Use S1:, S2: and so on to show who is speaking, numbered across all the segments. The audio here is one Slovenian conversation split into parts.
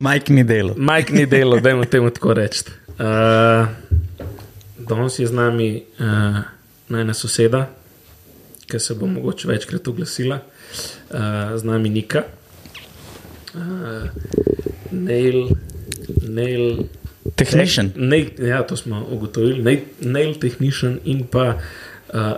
S1: Mike ni delo.
S2: Mike ni delo, da jim temu tako reči. Uh, danes je z nami uh, najna soseda, ki se bo mogoče večkrat oglasila, uh, z nami Nika, uh, Neil.
S1: Technician.
S2: Nail, ja, to smo ugotovili. Nail, nail technician in pa uh,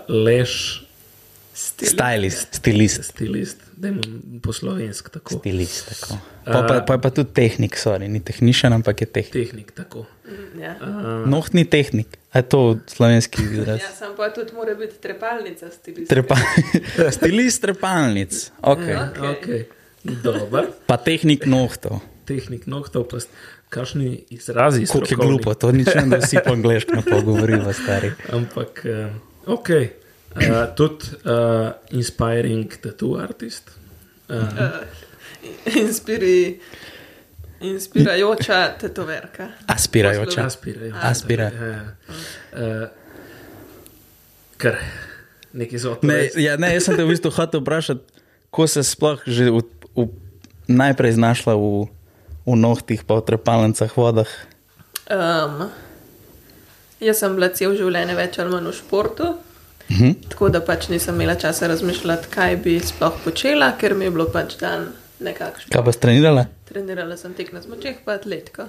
S2: leš
S1: Stylist, stilist.
S2: stilist, da imam po slovensk tako.
S1: Stilist, tako. Pa, pa, pa je pa tudi tehnik, sorry, ni tehničen, ampak je tehnik.
S2: Tehnik tako.
S3: Ja.
S2: Uh,
S1: Noh ni tehnik, a je to slovenski izraz.
S3: Ja, sam pa tudi mora biti trepalnica stilist.
S1: Trepa, stilist trepalnic, okay.
S2: ja, okay. Dober.
S1: pa tehnik nohtov.
S2: Tehnik nohtov, pa kakšni izrazi.
S1: Kako je glupo, to ni čem, da vsi po angliško pogovorijo, stari.
S2: Ampak, uh, ok. Uh, tudi uh, inspiring tattoo artist. Uh,
S3: Uh, inspiri, inspirajoča tetoverka.
S1: Aspirajoča.
S2: Aspira.
S1: Aspira.
S2: Uh, kar nekaj so
S1: Ne, ja, ne, jaz sem te v bistvu hotel vprašati, ko se sploh že v, v, najprej znašla v, v nohtih, pa v trepalnicah, vodah.
S3: Um, jaz sem bila cel življenje več ali manj v športu,
S1: Mhm.
S3: tako da pač nisem imela časa razmišljati, kaj bi sploh počela, ker mi je bilo pač dan nekakšen.
S1: Kaj pa strenirala?
S3: Trenirala sem tek na smočeh, pa atletika.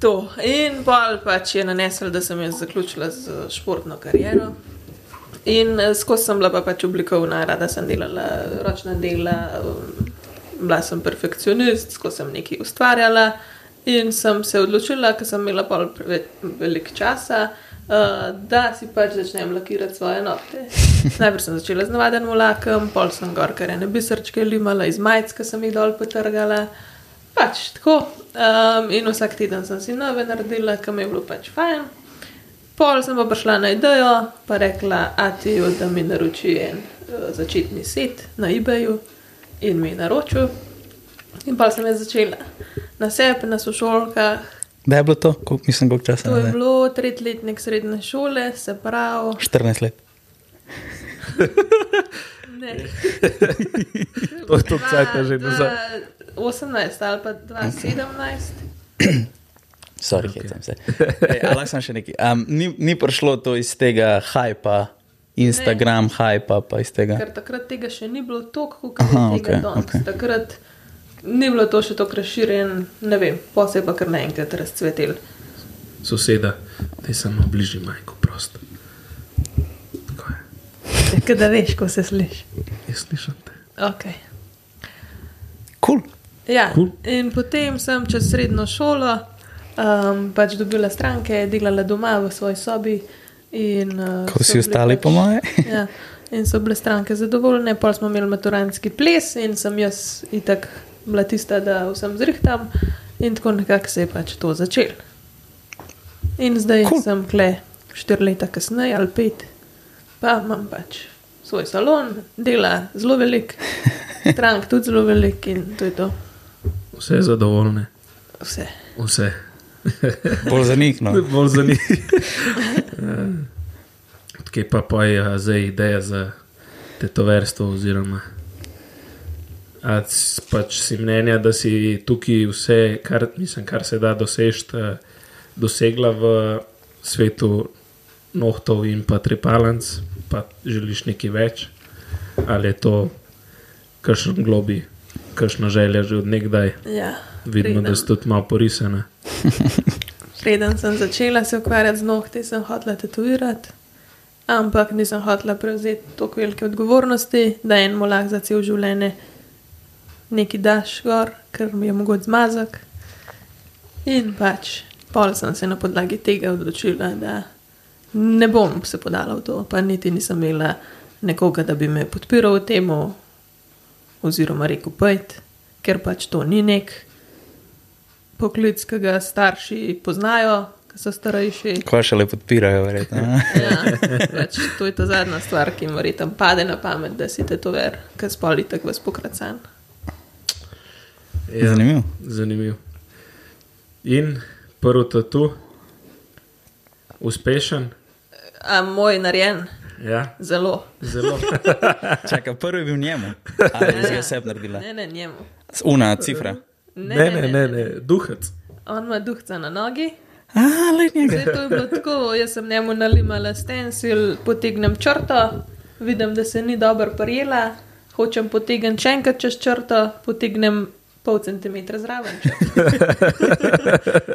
S3: To. In pol pač je nanesel, da sem jaz zaključila z športno kariero. In eh, skozi sem bila pa pač oblikovna, rada sem delala ročna dela, um, bila sem perfekcionist, skozi sem nekaj ustvarjala. In sem se odločila, ker sem imela pol preveč veliko časa, uh, da si pač začnem lakirati svoje nohte. Najprej sem začela z navadenim lakom, pol sem gor kar ene bisrčke limala iz majic, ki sem jih dol potrgala. Pač tako. Um, in vsak teden sem si nove naredila, kam je bilo pač fajn. Pol sem pa prišla na idejo, pa rekla, Atiju, da mi naroči en uh, začetni set na eBayu in mi je naročil. In pa sem jaz začela na sebi, na sošolkah.
S1: Da je bilo to, koliko, mislim, koliko časa
S3: To je
S1: nazaj?
S3: bilo tretjletnik srednje šole, se pravi.
S1: 14 let.
S3: Ne,
S2: To je to cajt že nazaj.
S3: 18 ali pa 2017.
S1: Sorry, okay. hecam se. Ej, lahko sem še nekaj. Um, ni, ni prišlo to iz tega hajpa, Instagram hajpa, pa iz tega.
S3: Ker takrat tega še ni bilo toliko, kot je tega
S1: okej,
S3: danes.
S1: okej.
S3: Takrat ni bilo to še tako razširjeno, ne vem, posebej pa kar naenkrat razcvetel.
S2: Soseda, te samo bližje majko, prosto. Tako je.
S3: Kaj da veš, ko se sliši.
S2: Jaz slišim te.
S3: Okay.
S1: Cool.
S3: Ja,
S2: Cool.
S3: in potem sem čez srednjo šolo um, pač dobila stranke, delala doma v svoji sobi. In, uh,
S1: Ko
S3: so
S1: vsi ostali, po moje.
S3: ja, in so bile stranke zadovoljne, pol smo imeli maturantski ples in sem jaz itak bila tista, da vsem zrihtam. In tako nekako se je pač to začelo. In zdaj
S1: Cool.
S3: sem kle štiri leta kasneje ali pet, pa imam pač svoj salon, dela zelo velik, strank tudi zelo velik in to je to.
S2: Vse je zadovoljne.
S3: Vse.
S2: Vse.
S1: Bolj za njih. No.
S2: Bolj zanimivo. Kaj pa pa je zdaj ideja za tetoverstvo oziroma A pač si mnenja, da si tukaj vse, kar, mislim, kar se da doseči, eh, dosegla v svetu nohtov in pa trepalnic, pa želiš nekaj več, ali je to kakšen globi, kakšna želja že od nekdaj,
S3: Ja,
S2: vidno, da si tudi malo porisana.
S3: Preden sem začela se ukvarjati z nohti, sem hotela tetovirati, ampak nisem hotela prevzeti tako velike odgovornosti, da enemu lahko za cel življenje nekaj daš gor, ker mi je mogoče zmazek. In pač, pol sem se na podlagi tega odločila, da ne bom se podala v to, pa niti nisem imela nekoga, da bi me podpiral v tem, oziroma rekel: Pojdi, ker pač to ni nek poklic, ki ga starši poznajo, ki so starejši.
S1: Ko še le podpirajo, verjetno. ne?
S3: Ja, pač to je ta zadnja stvar, ki jim verjetno pade na pamet, da si te to ver, ker spoli tako vas pokracan.
S2: Ja,
S1: Zanimivo.
S2: Zanimiv. In prvi tatu, uspešen.
S3: A moj narejen,
S2: Ja,
S3: zelo.
S2: zelo.
S1: Čakaj, prvi je bil njemu. Ali si ga sebi naredila?
S3: Ne, ne, njemu.
S1: Una cifra.
S2: Ne, ne, ne, ne, duhec.
S3: On ima duhca na nogi.
S1: A, le njega.
S3: Zdaj to je bilo tako, jaz sem njemu nalimala stencil, potegnem črto, vidim, da se ni dobro prijela, hočem potegniti še enkrat čez črto, potegnem pol centimetra zraven.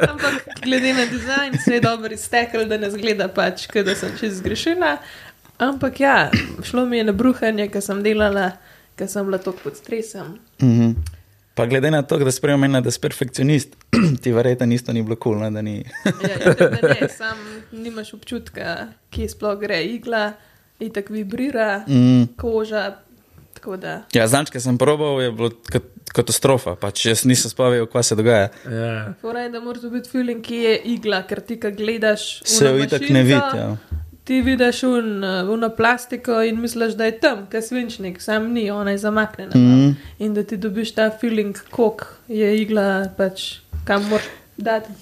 S3: Ampak glede na dizajn se je dobro iztekel, da ne zgleda pač, kot da sem čez zgrešila. Ampak ja, šlo mi je na bruhanje, ker sem delala, ker sem bila tako pod stresom.
S1: Mhm. Pa glede na to, da spremem, da si perfekcionist, ti verjetno isto ni bilo kul, cool, da ni.
S3: Ja, itak, da ne, sam nimaš občutka, kje sploh gre igla, in tako vibrira
S1: Mm.
S3: koža. Tako da,
S1: Ja, znaš, ki sem probal, je bilo kat- katastrofa. Pač jaz nisem spavil, kaj se dogaja.
S2: Ja.
S3: Fora je, da moraš biti feeling, ki je igla, ker ti, ki gledaš,
S1: Se jo itak ne vidi. Ja.
S3: Ti vidiš uh, uno plastiko in misliš, da je tam, kaj svinčnik, sam ni, ona je zamaknjena. Mm. In da ti dobiš ta feeling, koliko je igla, pač, kam moraš dati.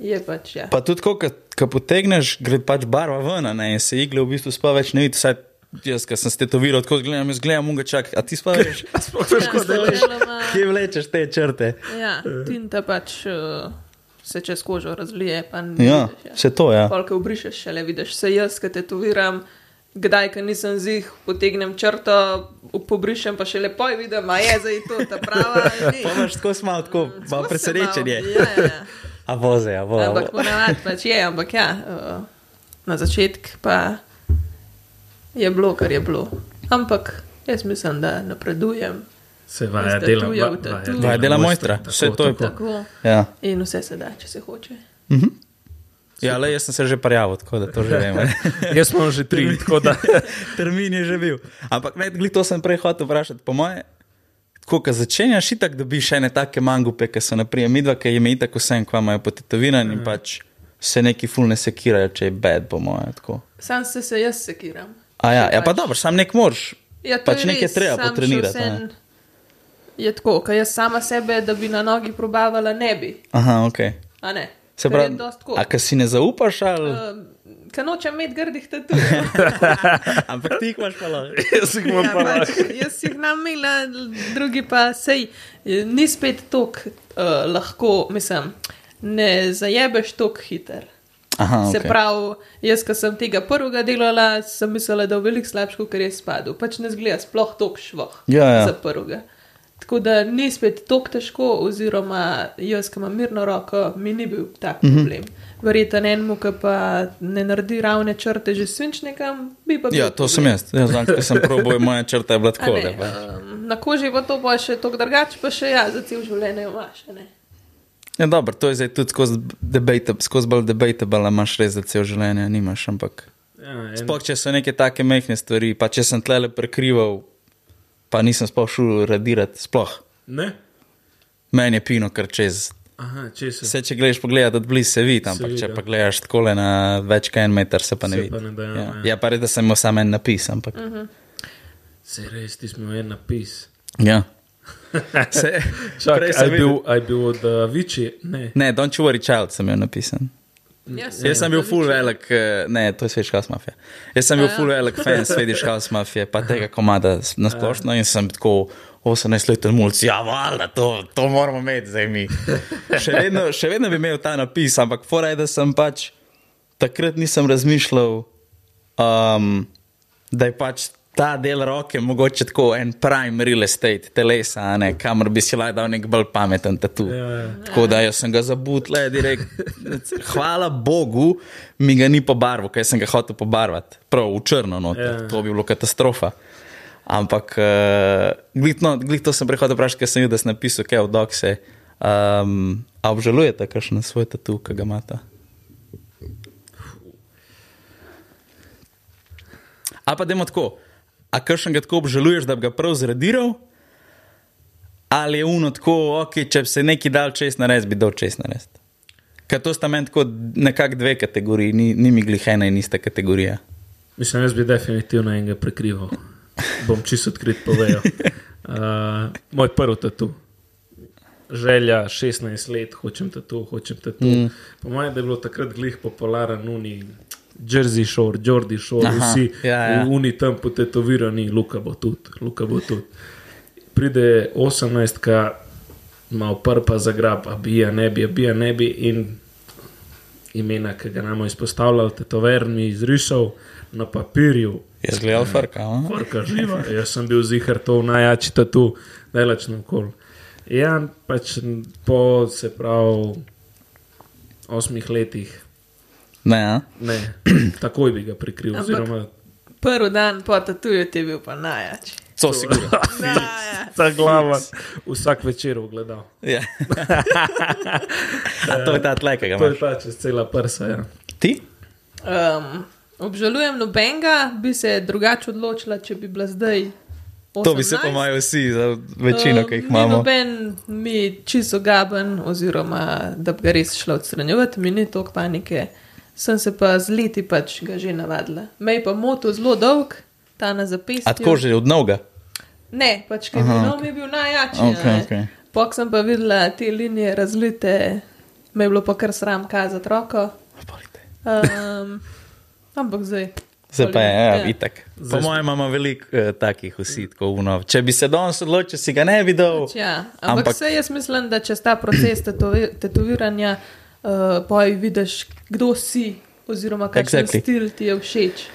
S3: Je pač, ja.
S1: Pa tudi, ko potegneš, gre pač barva ven, a ne, in se igle v bistvu spava več ne vidi. Saj jaz, ki sem se tetoviral, tako gledam, jaz gledam, unga čak, a ti spavaš?
S2: Sploh veš,
S3: Ja,
S2: kako delaš.
S3: deloma-
S1: Kje vlečeš te črte?
S3: Ja, tinta pač uh, se čez kožo razlije. pa ne
S1: Ja,
S3: vidiš, ja.
S1: še to, ja.
S3: Polke obrišeš, šele vidiš se jaz, ki tetoviram. Kdaj, ko nisem zih, potegnem črto, pobrišem, pa še lepo vidim, a je zdaj to ta prava.
S1: Pa imaš tako smal, tako malo je.
S3: malo- Ja, ja, ja.
S1: A voze, a voze.
S3: Ampak ponavadi pač je, ampak ja, uh, na začetku pa je bilo, kar je bilo. Ampak jaz mislim, da napredujem
S2: Se vaja dela,
S3: tatu.
S2: vaja
S1: Vaja dela mojstra,
S2: tako,
S1: vse to je
S2: tako.
S3: tako
S1: Ja.
S3: in vse se da, če se hoče.
S1: ja, le jaz sem se že prijavil, tako da to že vem.
S2: Jaz sem že tri, tako da.
S1: Termin je že bil. Ampak ne, glih to sem prej hotel vprašati. Po moje, tako, ko začenjaš itak, dobiš ene take mangupe, ki so naprimer midva, ki jim je itak vsem, kva imajo potetoviran in pač se neki fulne sekirajo, če je bed, po moje. Tako.
S3: Sam se, se jaz sekiram.
S1: A ja, ja pa
S3: pač-
S1: dobro, sam nek moraš.
S3: Ja,
S1: pač
S3: je
S1: nekaj
S3: res,
S1: treba potrenirati,
S3: vseeno Je tako, ker jaz sama sebe, da bi na nogi probavala, ne bi.
S1: Aha, ok.
S3: A ne.
S1: Se pravi, a kaj si ne zaupaš ali?
S3: Uh, Ker nočem imeti grdih tatujev.
S1: Ampak ti jih imaš pa lahko.
S2: Jaz jih imam
S3: Ja,
S2: pa
S3: pač,
S2: lahko.
S3: jaz jih namila, drugi pa sej. Ni spet tako uh, lahko, mislim, ne zajebeš tako hiter.
S1: Aha,
S3: Se
S1: ok.
S3: pravi, jaz, ki sem tega prvega delala, sem mislila, da je veliko slabše, kot je spadal. Pač ne zgleda sploh tako švoh
S1: Ja, ja.
S3: za prvega. Tako da ni spet tako težko, oziroma jaz, ki imam mirno roko, mi ni bil tak
S1: Mhm.
S3: problem. Verjetno enemu, ki pa ne naredi ravne črte že svinčnikom, bi pa bil
S1: Ja, to sem
S3: problem.
S1: jaz. Ja, znam, ko sem probal, moja črta je bila tako.
S3: ne, um, na koži pa to pa še tako drugače, pa še ja, za cel življenje imaš. ne.
S1: Ja, dobro, to je zdaj tudi skozi, debate, skozi bolj debatable, imaš res za cel življenje, nimaš, ampak.
S2: Ja, en-
S1: Sploh, če so neke take mehke stvari, pa če sem tlele prekrival, pa nisem sploh šel radirati, sploh.
S2: Ne?
S1: Meni je pino kar čez.
S2: Aha, če se.
S1: Vse, če gledaš pogledat od blizu, se vidi, ampak če
S2: ja.
S1: pa gledaš tako na več kot en meter, se pa ne
S2: Se
S1: vidi.
S2: pa ne da,
S1: ja.
S2: ja.
S1: ja, pa res, da sem imel samo en napis, ampak.
S2: Se res, ti smo en napis.
S1: Ja. Se,
S2: Čak, aj bil, aj bil od uh, Viči? Ne.
S1: Ne, Don't you worry, child sem imel napisan.
S3: Ja,
S1: Jaz sem bil full velik, eh, ne, to je Swedish House Mafia. Jaz sem bil
S3: ja.
S1: full velik fan Swedish House Mafia, pa tega komada s- na splošno in sem tako 18 let mulj, ja, valjda, to, to moramo imeti zdaj mi. Še vedno, še vedno bi imel ta napis, ampak fora je, da sem pač takrat nisem razmišljal, um, da je pač ta del roke mogoče tako en prime real estate telesa, ne, kamor bi si lahko dal nek bolj pameten tatu.
S2: Ja, ja.
S1: Tako da jaz sem ga zabutle, direkt. Hvala Bogu, mi ga ni pobarval, ker sem ga hotel pobarvati. Prav v črno, no,
S2: Ja.
S1: to bi bilo katastrofa. Ampak, uh, glih, no, glih to sem prehodil vprašati, ker sem videl, da sem napisal, kaj od dokse. Um, a obžalujete, kakšen svoj tatu, ki ga imate? A pa dajmo tako, a kakšen ga tako obžaluješ, da bi ga prav zradiral? Ali je uno tako, ok, če bi se neki dal čez nares, bi dal čez nares. Ker to sta meni tako nekako dve kategoriji, ni, ni mi glih ena in ista kategorija.
S2: Mislim, jaz bi definitivno enega prekrival. Bom čisto odkrit povedal. Uh, moj prvi tatu. Želja 16 let, hočem tatu, hočem tatu. Mm. Po mojem, da je bilo takrat glih popularen uni. Jersey Shore, Jordi Shore,
S1: Aha,
S2: Aha, vsi
S1: ja, ja.
S2: v uni tam potetovirani, Luka bo tudi, Luka bo tudi. Pride 18, malo prpa za grab, a bi, a ne bi, a bi, a ne bi. In imena, ki ga nam je izpostavljal, tetover mi izrisal na papirju.
S1: Je zgledal frka. a?
S2: Vrka živa. Jaz sem bil zihar to najjači tatu, najlačno kol. Ja, pač po se pravi osmih letih,
S1: Ne,
S2: ne, takoj bi ga prikril.
S3: Ampak-
S2: Oziroma,
S3: Prvi dan po tatuju ti je bil pa najjač.
S1: To sigurno.
S3: Najjač.
S2: ta glava, vsak večer ogledal.
S1: Ja. To je ta tlek, ki ga
S2: To je
S1: imaš.
S2: ta čez cela prsa. Ja.
S1: Ti?
S3: Um, obžalujem nobenega, bi se drugače odločila, če bi bila zdaj. 18.
S1: To bi se po mojem vsi, za večino, ki jih
S3: Um,
S1: imamo.
S3: Noben mi čisto gaben, oziroma da bi ga res šla odstranjevati, mi ni toliko panike. Sem se pa z leti pač ga že navadila. Me je pa moto zelo dolg, ta na zapestju.
S1: A tako že od noga?
S3: Ne, pač ker
S1: Aha,
S3: no, mi je bil najjačji.
S1: Ok,
S3: a ne.
S1: ok.
S3: Pok sem pa videla te linije razlite, me je bilo pa kar sram kazati roko. Um, ampak zdaj.
S1: Zdaj pa je, ja,
S3: Ja.
S1: itak. Po mojem imamo veliko uh, takih usitkov. No. Če bi se danes odločil, si ga ne bi dal.
S3: Pač Ja, ampak,
S1: Ampak-
S3: vse jaz mislim, da čez ta proces tetovi, tetoviranja uh, poj vidiš, kdo si, oziroma kakšen
S1: Exactly.
S3: stil ti je všeč.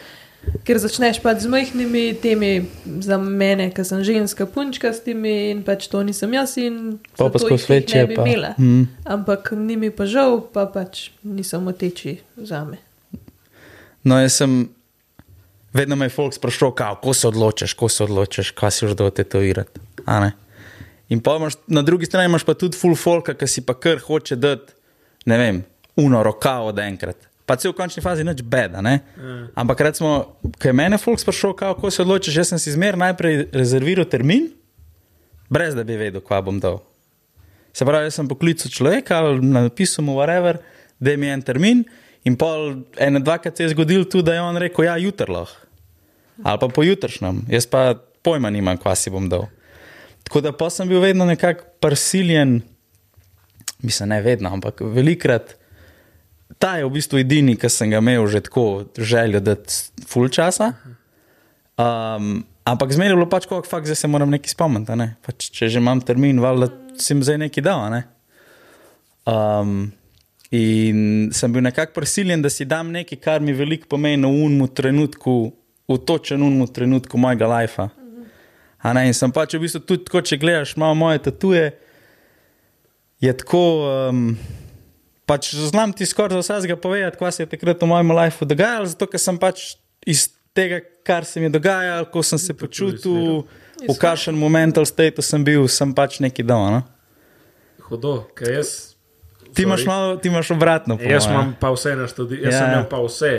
S3: Ker začneš pač z majhnimi temi, za mene, ki sem ženska, punčka s temi in pač to nisem jaz in
S1: Pa pa skozi večje. Pa.
S3: imela.
S1: Mm.
S3: Ampak ni mi pa žal, pa pač nisem moteči za me.
S1: No, jaz sem, vedno me je folk sprašoval, kao, ko se odločiš, ko se odločiš, kaj si že do tetovirati. a ne? In pa imaš, na drugi strani imaš pa tudi full folka, ki si pa kar hoče dati, ne vem, uno roka od enkrat. Pa se v končni fazi nič beda, ne?
S2: Ja.
S1: Ampak recimo, ko je mene folk sprašoval, kao, ko se odločiš, jaz sem si zmer najprej rezerviral termin, brez da bi vedel, kva bom dal. Se pravi, jaz sem poklical človeka ali napisal mu whatever, da mi je en termin. In pol ene dvakrat se je zgodil tudi, da je on rekel, ja, jutr lahko. Ali pa pojutrišnjem, jaz pa pojma nimam, kva si bom dal. Tako da pa sem bil vedno nekako prisiljen, mislim, ne vedno, ampak velikrat. Ta je v bistvu edini, ki sem ga imel že tako željo, da je full časa. Um, ampak zmeraj je bilo pač, kako fakt, zdaj se moram nekaj spomniti. Ne? Pač, če že imam termin, valjda sem zdaj nekaj dal. Ne? Um, in sem bil nekako prisiljen, da si dam nekaj, kar mi veliko pomeni v unmu trenutku, v točen unmu trenutku mojega lajfa. A ne, in sem pač v bistvu tudi tako, če gledaš malo moje tatuje, je tako. Um, pač znam ti skoraj za vsega povedati, kaj se je takrat v mojem lifeu dogajalo, zato ker sem pač iz tega, kar se mi je dogajalo, ko sem se počutil, v kakšen momental state sem bil, sem pač neki dal. No?
S2: Hudo, ker jaz.
S1: Ti imaš, malo, ti imaš obratno. po
S2: Jaz
S1: moje.
S2: imam pa vse naštudirane, jaz
S1: Ja.
S2: sem imel pa vse.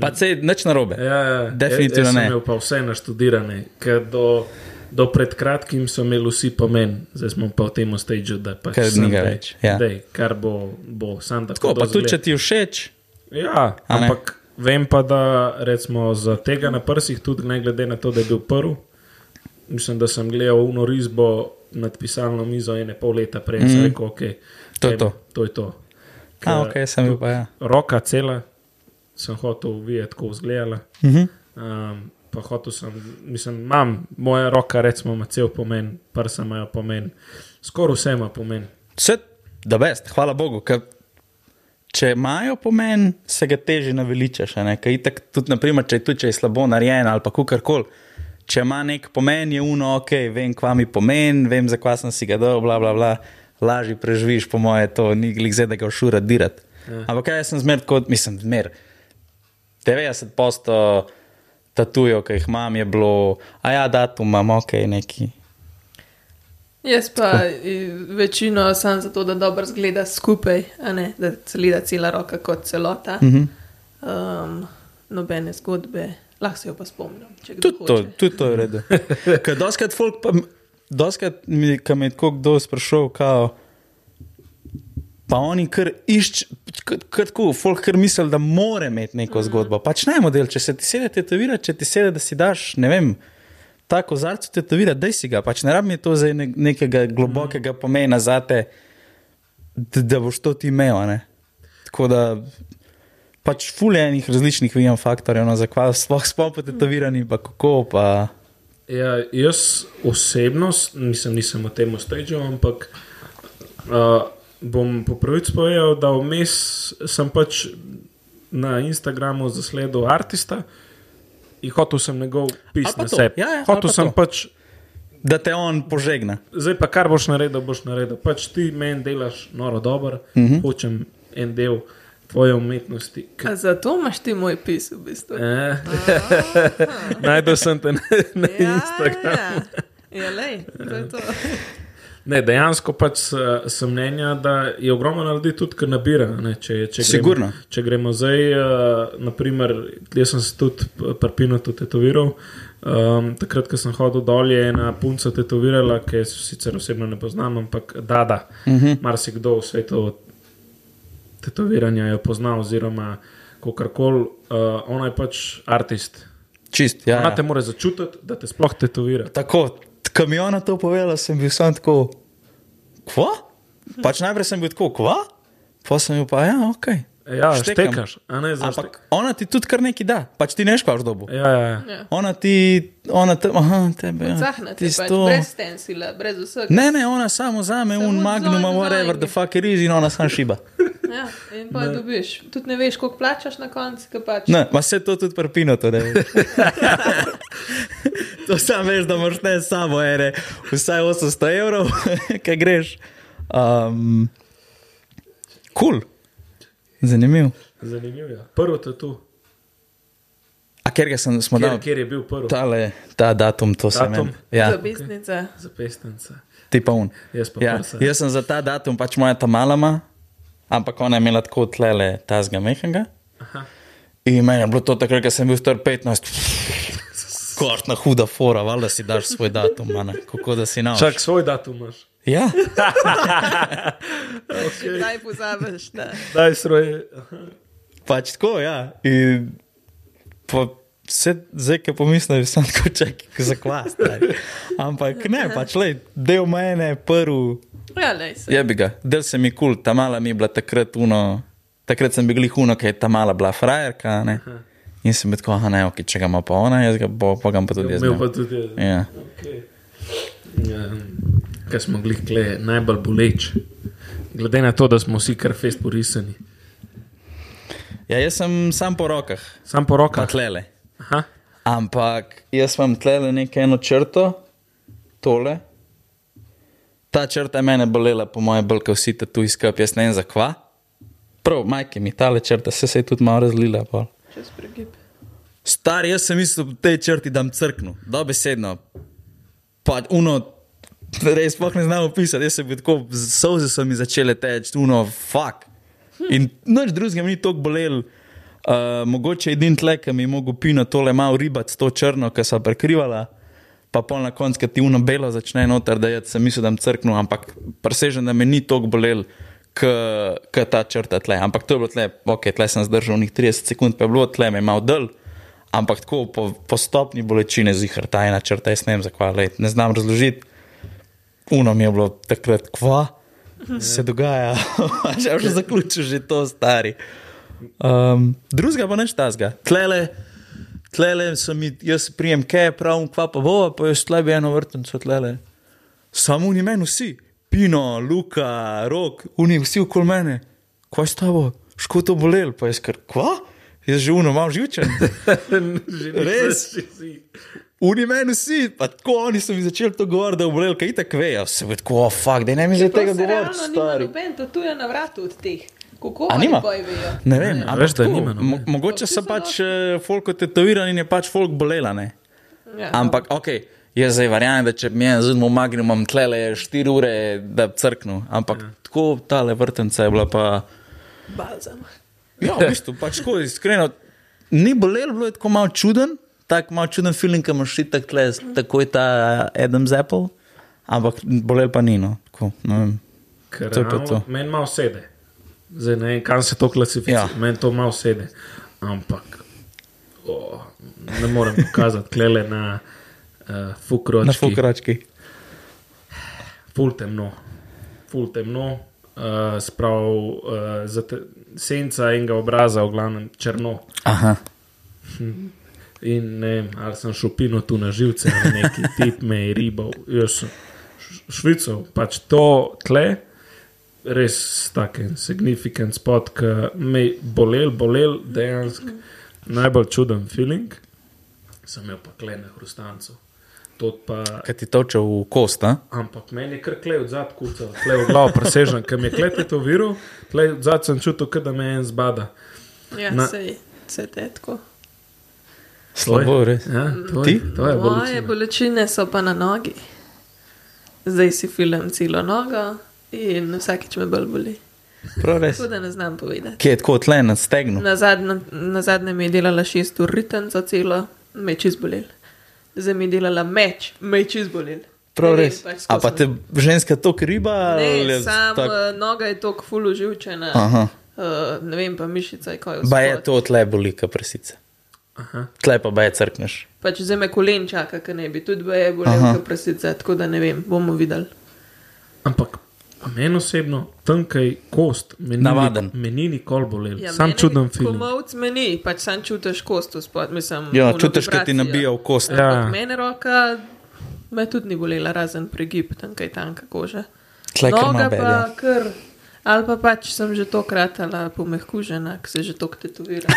S1: Pa se nič narobe.
S2: Ja, ja,
S1: Definitivno
S2: jaz, jaz
S1: ne.
S2: sem imel pa vse naštudirane, ker do, do pred kratkim so imeli vsi pomen, zdaj smo pa v tem stageu, da pač samo
S1: ni več, ja.
S2: daj, kar bo, bo sam tako.
S1: Tako, pa tudi, če ti je všeč,
S2: Ja,
S1: A
S2: ampak vem pa, da recimo za tega na prsih, tudi ne glede na to, da je bil prvi, mislim, da sem gledal uno risbo nad pisalno mizo ene pol leta prej mm. sem rekel, ok,
S1: To je to.
S2: to je to.
S1: a
S2: Ker
S1: ok, sem bil pa ja.
S2: Roka cela, sem hotel videti, kako izgledala.
S1: Uh -huh.
S2: Um, pa hotel sem, mislim, imam, moja roka, recimo, ima cel pomen, prsa imajo pomen, skoraj vse ima pomen.
S1: Vse, da best, hvala Bogu. Ker če imajo pomen, se ga teže naveličaš. itak Tudi, naprimer, če, tudi, če je slabo narejen ali pa kakorkoli. Če ima nek pomen, je uno, ok, vem, kva mi pomen, vem, zakaj sem si ga dal, bla, bla, bla. lažje preživiš, po moje, to ni glik zdaj, da ga všura dirati. Ja. Ampak kaj jaz sem zmer, kot mislim, zmer. 90% tatujev, ki jih imam, je bilo, a ja, datum imam, ok, neki.
S3: Jaz pa i, večino sem zato, da dobro zgleda skupaj, a ne da celida cela roka kot celota.
S1: Mhm.
S3: Um, nobene zgodbe, lahko se jo pa spomnim.
S1: Tudi to, tudi to je v redu. Ker doskrat folk, pa, doskrat mi, ko me je tako kdo sprašal, kao, pa oni kar iščejo, tako, folk kar misli, da mora imeti neko zgodbo. Pač naj model, če se ti sedi tetovirati, če ti sedi, da si daš, ne vem. Tako zarcu tetovirati, da si ga, pač ne rabi to za ne, nekega globokega pomena za te, da, da boš to ti imel. ne. Tako da pač fulje enih različnih vijem faktorjev, no, zakaj sploh sploh po tetoviranju, pa kako pa.
S2: Ja, jaz osebno, nisem, nisem v tem stageu, ampak Uh, bom po pravici povedal, da vmes sem pač na Instagramu zasledil artista in hotel sem njegov
S1: Ali
S2: pis
S1: pa
S2: na
S1: to,
S2: sebi.
S1: ja, ja,
S2: hotel
S1: pa
S2: sem
S1: to.
S2: pač,
S1: Da te on požegna.
S2: zdaj pa kar boš naredil, boš naredil. Pač ti meni delaš noro dobro, uh
S1: Mhm.
S2: -huh. hočem en del tvoje umetnosti. K
S3: A zato imaš ti moj pis v bistvu.
S2: eh, Najdel sem te na, na
S3: Ja,
S2: Instagramu.
S3: ja. Ja, lej, to je to.
S2: Ne, dejansko pač eh, sem mnenja, da je ogromno ljudi tudi, ki nabira. Ne, če, če,
S1: Sigurno.
S2: gremo, če gremo zdaj, uh, naprimer, jaz sem se tudi prpino tetoviral. Um, takrat, ko sem hodil dol, je ena punca tetovirala, ki jo sicer osebno ne poznam, ampak da, da. Uh
S1: Mhm.
S2: -huh. Marsikdo v svetu tetoviranja jo pozna, oziroma kako koli. Uh, ona je pač artist.
S1: Čist, ja.
S2: Ona
S1: ja.
S2: te mora začutiti, da te sploh tetovira.
S1: Tako, ko mi je ona to povedala, sem bil sam tako, kva? Pač najprej sem bil tako, kva? Pa sem bil pa, ja, ok.
S2: Ja,
S1: Štekam.
S2: štekaš, a ne.
S1: Ampak ona ti tudi kar nekaj da, pač ti neš kvaš dobo.
S2: Ja, ja, ja.
S3: Ja.
S1: Ona ti, ona te, aha, tebe. Ja.
S3: Zahnete,
S1: ti
S3: pač,
S1: sto-
S3: brez stensila, brez vsega.
S1: Ne, ne, ona samo zame,
S3: Samo
S1: un magnum, whatever,
S3: vzame.
S1: the fuck it is, in ona sam šiba.
S3: Ja, in pa dobiš. Tudi ne veš, koliko plačaš na koncu, ki pač.
S1: Ne, ma se to tudi prpino, to ne veš. to sam veš, da moraš ne s sabo, ere, vsaj 800 evrov, kaj greš. Um, cool. Zanimiv.
S2: Zanimivo je. Prvo te tu,
S1: A ker ga sem, smo dali
S2: kjer je bil prvi,
S1: tale, ta datum, to sem
S2: Datum?
S1: Ja,
S3: Zapisnica.
S2: za pesnice.
S1: ti pa un.
S2: Jaz pa
S1: Ja,
S2: prsa.
S1: jaz sem za ta datum, pač moja ta malama, ampak ona je imela tako tlele tazga mehenga.
S2: Aha.
S1: In meni je bilo to takrat, ko sem bil star 15. Kortna huda fora, valjda si daš svoj datum, mana. kako da si naučil.
S2: Čak svoj datum imaš.
S1: Ja,
S3: Kdaj pozabiš? Ne.
S2: Daj svoj.
S1: pač tako, ja. In pa vse, zdaj, ki pomislim, sem tako čakal za stari. Ampak ne, pač le, del mene, prvi,
S3: Ja, lej se.
S1: je bi ga, del se mi kul, cool, ta mala mi je bila takrat uno, takrat sem bil huno, ker je ta mala bila frajerka, ne. In sem bil tako, aha, ne, ok, če ga ima pa ona, jaz ga bo, pa ga bom pa tudi jaz.
S2: Imel
S1: imel.
S2: pa tudi jaz.
S1: Ja.
S2: Okay. Ja, kaj smo glih kle, najbolj boleč. Glede na to, da smo vsi kar fest porisani.
S1: ja, jaz sem sam po rokah,
S2: Sam po
S1: pa
S2: rokah.
S1: tlele.
S2: Aha.
S1: Ampak jaz imam tlele neko eno črto, tole. Ta črta je mene bolela, po mojem, bolj kot vsi tu izkap, jaz ne vem zakva. Prav, majke mi, tale črta se, se je tudi malo razlila. Pol.
S3: Čez pregib.
S1: Star, jaz sem mislil, da tej črti dam crknu, dobesedno. Pa uno, res sploh ne znam opisati, jaz sem bil tako, solze so mi začele teči, uno, fuck. In noč drugega mi ni tako bolel. Uh, mogoče edin tle, ki mi je mogel pino tole malo ribati to črno, ki so prekrivala, pa pol na koncu, ki ti uno belo začne noter, da jaz sem mislil, da bom crknil, ampak presežen, da me ni tako bolel, kot ta črta tle. Ampak to je bilo tle, ok, tle sem zdržal njih 30 sekund, pa je bilo tle, me je malo dol. Ampak tako po, po stopni bolečine zihar, ta ena črta, jaz ne vem lej, ne znam razložiti. Uno mi je bilo takrat, kva se dogaja, že že zaključil že to stari. Um, drugega pa neč tazga. Tlele, tlele sem mi, jaz prijem kaj, pravim, kva pa bo, pa jaz tle bi eno vrtnico tlele. Samo oni meni vsi, Pino, Luka, Rok, oni vsi okoli mene. Kva je s tabo, ško to bolel, pa jaz kar, kva? Jaz že uno, imam živčen. Res? Uni meni vsi, pa tako oni so mi začeli to govoriti, da je bolel, kaj tako vejo. Se bo tako, oh, fuck, da ne mi zdaj tega govoriti, stari.
S3: Noben tatuje na vratu od teh. Kako oni boji vejo?
S1: Ne vem,
S2: Veš, da
S1: tako,
S2: nima, no,
S1: mo-
S2: ne.
S1: Mogoče so pač uh, folk tetovirani in je pač folk bolela, ne?
S3: Ja.
S1: Ampak, ok, jaz zdaj verjamem, da če bi jaz z mojim magnumom tlele 4 ure, da bi crknil. Ampak ja. tako tale vrtenca je bila pa.
S3: Balzam.
S1: Ja, v bistvu, pač tako iskreno. Ni bolelo, bilo je tako malo čuden, tako malo čuden feeling, ki imaš šitak tle, tako je ta Adam's Apple, ampak bolelo pa ni, no. Tako.
S2: Ker
S1: To je pa to.
S2: Meni malo sede. Zdaj ne vem, kam se to klasificira.
S1: Ja.
S2: Meni to malo sede. Ampak oh, ne morem pokazati, klele na uh, fukročki.
S1: Na fukrački.
S2: Ful temno. Ful temno. Uh, sprav uh, senca enega obraza, v glavnem črno.
S1: Aha.
S2: In ne vem, ali sem šupino tu na živce, ali neki tip me je ribal. Jaz sem š- švical, pač to tle res tak en signifikant spot, ki me je bolel, bolel, dejansko najbolj čuden feeling. Sem imel pa klene hrustancev. To pa,
S1: Kaj ti toče v kost, a?
S2: ampak meni je kar klej od zadaj kucal, klej v glavo presežen, ker mi je klej to viru, klej od zadaj sem čutil, da me en zbada.
S3: Ja,
S2: Na-
S3: sej, se te tako.
S1: Slabo, res.
S2: Ja, to,
S1: Ti?
S2: je, to je
S3: Moje
S2: bolečina.
S3: bolečine so pa na nogi. Zdaj si filam celo nogo in vsakič me bolj boli.
S1: Prav res.
S3: Tako da ne znam povedati.
S1: Kje je tako tle na stegnu?
S3: Na zadnje, na zadnje mi je delala šest ur ritem za celo, me je čist bolel. Zdaj mi je delala meč, me je čist bolel.
S1: Prav
S3: Ne vem,
S1: res.
S3: pač
S1: A pa te ženska to kriba?
S3: Ne,
S1: je
S3: sam
S1: tak-
S3: noga je tako fulu živčena.
S1: Aha.
S3: Uh, ne vem pa mišica je kaj
S1: Ba je to tle boli, ka presice.
S2: Aha.
S1: Tle pa baje crkneš.
S3: Pač zdaj me kolen čaka, ker ne bi tudi je
S1: Aha.
S3: bolel, kot prasica, tako da ne vem, bomo videli.
S2: Ampak meni osebno, tankaj kost, meni,
S1: Navaden.
S2: ni- meni nikoli bolel. Ja,
S3: Ja,
S2: Sam čuden film.
S3: Komovc meni, pač sam čutiš kost spod, mislim.
S1: Ja, čutiš, kaj ti nabija v kost.
S2: Ja.
S3: Mene roka me tudi ni bolela, razen pregib, tam kaj tanka koža.
S1: Tle kar
S3: Noga
S1: ima
S3: pa
S1: belja.
S3: kar. Ali pa pač sem že tokrat ali pomehkužena, ker se že tok tetoviram.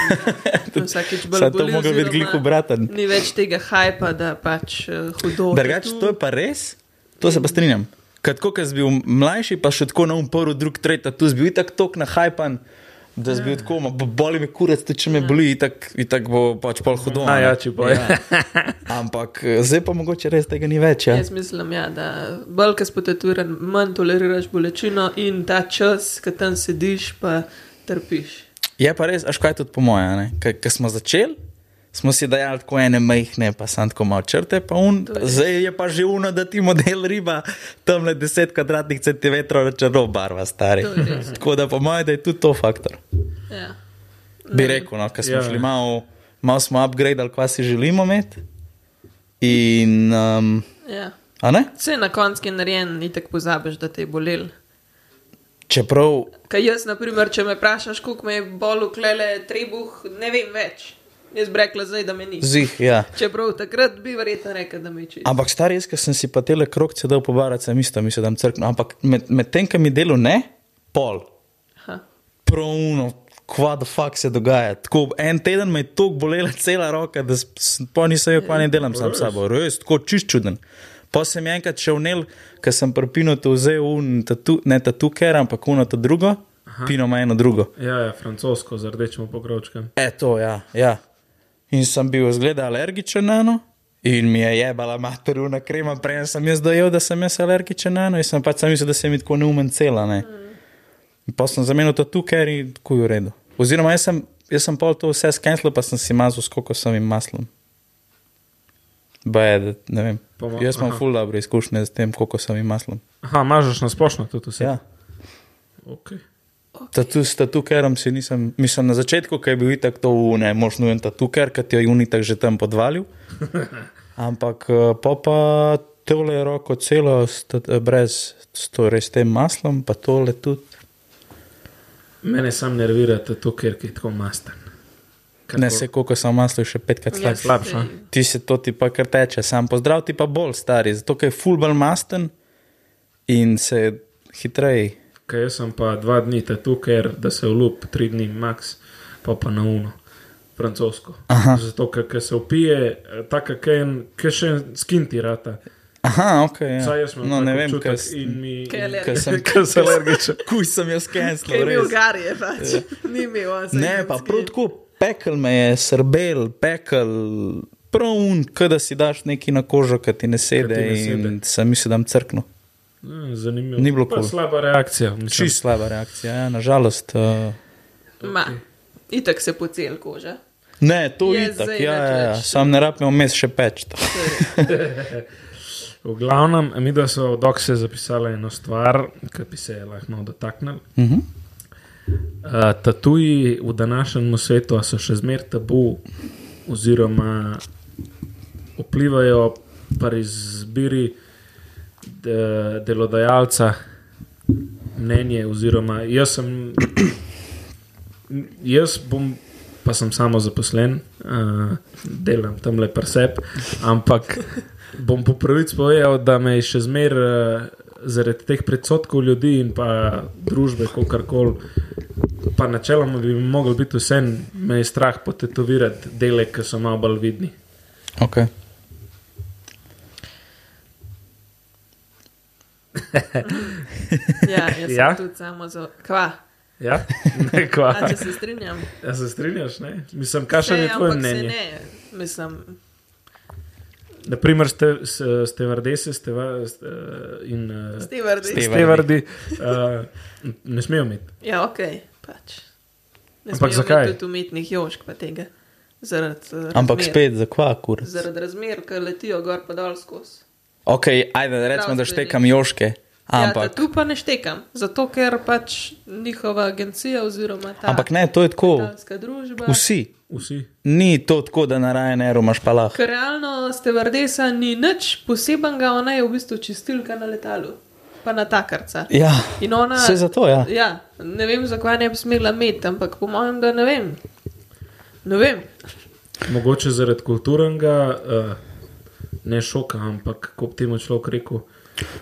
S3: Me Vsakič bolj
S1: Sad to mogo biti
S3: oziroma
S1: gliho braten.
S3: Ni več tega hajpa, da pač uh, hudo.
S1: Drugače, to je pa res, to se pa strinjam. Kad ko si bil mlajši, pa še tako na um prvi, drug, tretji, tu si bil itak tok na hajpan, da si bil tako, bo- boli me kurec, če me boli, itak, itak bo pač pol hudo. a ne.
S2: Najjači boj.
S1: Ja. Ampak eh, zdaj pa mogoče res tega ni več. Ja.
S3: Jaz mislim, ja, da bolj, ko si potetoviran, manj toleriraš bolečino in ta čas, ko tam sediš, pa trpiš.
S1: Je pa res, až kaj tudi po moje. Ker smo začeli, smo si dajali tako ene majhne, pa sem tako malo črte, pa un, zdaj je pa že uno, da ti model riba tam le 10 kvadratnih centimetrov črno barva, stari. Tako da po moje, da je tudi to faktor.
S3: Ja.
S1: Bi rekel, no, ker smo
S2: Ja.
S1: šli malo, malo smo upgradali, kva si želimo imeti. In, um,
S3: Ja.
S1: a ne?
S3: Vse na koncu je narejen, ni tako pozabiš, da te je bolel.
S1: Čeprav,
S3: Kaj jaz, na primer, če me vprašaš, koliko me je bolel, klele trebuh, ne vem več. Jaz bi rekla zdaj, da me ni.
S1: zih, ja.
S3: Čeprav takrat bi verjetno rekel, da me čist.
S1: Ampak stari jaz, ker sem si pa tele krokce dal pobarati, sem isto, mislim, da sem crknil. Ampak med, med tem, ki mi delo ne, pol.
S3: Aha.
S1: Pravno, kva da fuk se dogaja. Tako, en teden me je tako bolela cela roka, da s- s- pa nisem jo, pa ne delam sam s sabo. Res, tako čist čuden. Pa sem enkrat šel nel, ker sem prpino to vzel, un, tatu, ne tatu ker, ampak uno to drugo, Aha. pino ima eno drugo.
S2: Ja, ja, francosko z rdečim pokrovčkem.
S1: E, to, ja, ja. In sem bil zgleda alergičen na eno. In mi je jebala materina krema, prej sem jaz dojel, da sem jaz alergičen na eno in sem pač sam mislil, da se mi tako neumen cela. Ne. In pa sem zamenil to tukaj in tako je v redu. Oziroma, jaz sem, jaz sem pol to vse skenslil, pa sem si mazal s kokosovim maslom. Ba je, da, ne vem.
S2: Pa ma-
S1: Jaz imam
S2: aha.
S1: ful dobre izkušnje s tem kokosovim maslom.
S2: Aha, mažeš na splošno tudi vse.
S1: Ja.
S2: Okay.
S1: Tatu, s tatukerom si nisem, mislim, na začetku, ki je bil itak to, ne, možno en tatuker, ki ti je unitak že tam podvalil. Ampak eh, pa pa tole roko celo, eh, brez, to res tem maslom, pa tole tudi.
S2: Mene sam nervira to, ker je tako masten.
S1: Ne se, koliko sem maslo še petkrat
S3: Ja,
S1: slabše.
S3: sej.
S1: Ti se to ti pa kar teče, sam pozdrav ti pa bolj stari, zato ker je fulbal masten in se hitreje.
S2: Kaj jaz sem pa dva dni tu, ker da se vlup, tri dni max, pa pa na uno, francosko.
S1: Aha.
S2: Zato, ker ker se upije, eh, tako kot še en skin ti rata.
S1: Aha, ok. Ja.
S2: Saj jaz
S1: No, ne vem, kaj
S2: in mi.
S3: Alergičen?
S1: kaj sem,
S2: Ker sem alergičen.
S1: Kuj sem jaz
S3: je
S1: skenslil,
S3: bil garje, pač. Ni imel on.
S1: Ne, pa prav tako pekel me je, srbel, pekel, prav un, da si daš neki na kožo, ki ti ne sede
S2: ti ne
S1: in
S2: sede.
S1: sem mislil, da bom crknil.
S2: Ja, Zanimivo.
S1: Ni bilo
S2: Pa
S1: kul.
S2: Slaba reakcija. mislim.
S1: Čist slaba reakcija, ja, nažalost. Uh,
S3: Ma, itak se pocel koža.
S1: ne, to
S3: Je
S1: ja,
S3: nič
S1: ja, ja.
S3: več.
S1: sam ne rabim vmes še peč.
S2: V glavnem, mi da so od Okse zapisali eno stvar, ki bi se lahko dotaknili.
S1: Mhm.
S2: Uh, tatuji v današnjem svetu so še zmeraj tabu, oziroma vplivajo pri izbiri delodajalca mnenje. Oziroma, jaz sem, jaz bom, pa sem samo zaposlen, uh, delam tam le presep, ampak bom po pravici povedal, da me je še zmeraj uh, zaradi teh predsotkov ljudi in pa družbe, kako koli, pa načeloma bi mogel biti vse, me je strah potetovirati dele, ki so malo bolj vidni.
S1: Okay.
S3: Ja, jaz
S2: Ja?
S3: ja? sem tudi samo za kva.
S2: Ja, neko.
S3: A, če se strinjam.
S2: Ja, se strinjaš, ne? Mislim, kakšno je tvoje mnenje?
S3: Ne, mislim,
S2: Naprimer, ste, s- ste vrdese ste ste, in uh,
S3: stevardi.
S1: Ste-
S2: stevardi, uh, ne smejo imeti.
S3: Ja, ok, pač. Ne
S2: Ampak zakaj?
S3: Tudi umetnih jošk pa tega. Zaradi uh,
S1: Ampak
S3: razmer.
S1: spet za kva, kur.
S3: Zaradi razmer, ki letijo gor pa dol skozi.
S1: Ok, ajde, recimo, da štekam joške.
S3: Ja,
S1: Ampak,
S3: tu pa ne štekam, zato ker pač njihova agencija oziroma ta
S1: ampak ne, to je tako.
S3: družba.
S1: Vsi.
S2: Vsi.
S1: Ni to tako, da na Ryanairu imaš pa lahko.
S3: Ker realno stevardesa ni nič posebenega, ona je v bistvu čistilka na letalu, pa na takarca.
S1: Ja,
S3: In ona,
S1: vse zato, ja.
S3: ja, ne vem, zakaj ne bi smela imeti, ampak po mojem, da ne vem. Ne vem.
S2: Mogoče zaradi kulturnega, uh, ne šoka, ampak kot temu človek rekel.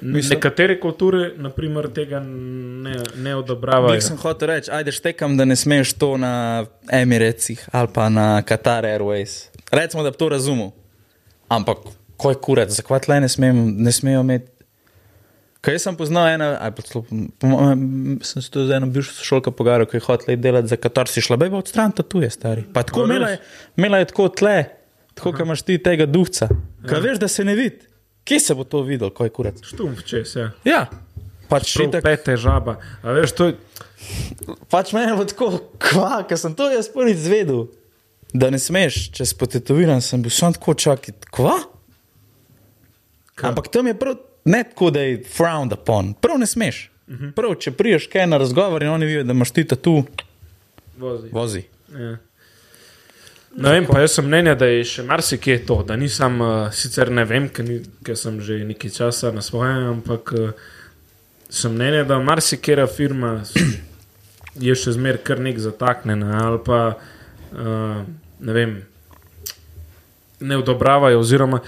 S1: Mislim-
S2: Nekatere kulture, naprimer, tega ne, ne odobravajo.
S1: Jaz sem hotel reči, ajde štekam, da ne smeš to na Emiratesih ali pa na Qatar Airways. Recimo, da bi to razumel. Ampak, ko je kurat, zakaj tle ne, smem, ne smejo imeti. Kaj sem poznal ena, ali pa mojem, sem se tu z eno bivšo sošolko pogovarjal, ki je hotel iti delati za Katar, si šla, bej pa odstran, tu je stari. Pa tako imela je, imela je tako tle, tako, kot imaš ti tega duhca. Kaj veš, da se ne vidi. Kje se bo to videl, ko je kurat?
S2: Štumf čez, ja.
S1: Ja, pač itak-
S2: pete žaba. A veš, to je,
S1: Pač meni je bilo tako, kva, ker sem to jaz prvič zvedel, da ne smeš, če si potetoviran, sem bil samo tako čakati, kva.
S2: Kaj?
S1: Ampak tam je prav, ne tako, da je frowned upon, prav ne smeš. Prav, če priješ kaj na razgovor in oni vidijo, da imaš ti tu,
S2: vozi.
S1: vozi.
S2: Ja. Ne vem, pa jaz sem mnenja, da je še marsikje to, da nisem, uh, sicer ne vem, ker ni- ker sem že nekaj časa na svojem, ampak uh, sem mnenja, da marsikera firma je še zmer kar nek zataknjena ali pa uh, ne vem, ne odobravajo. Oziroma,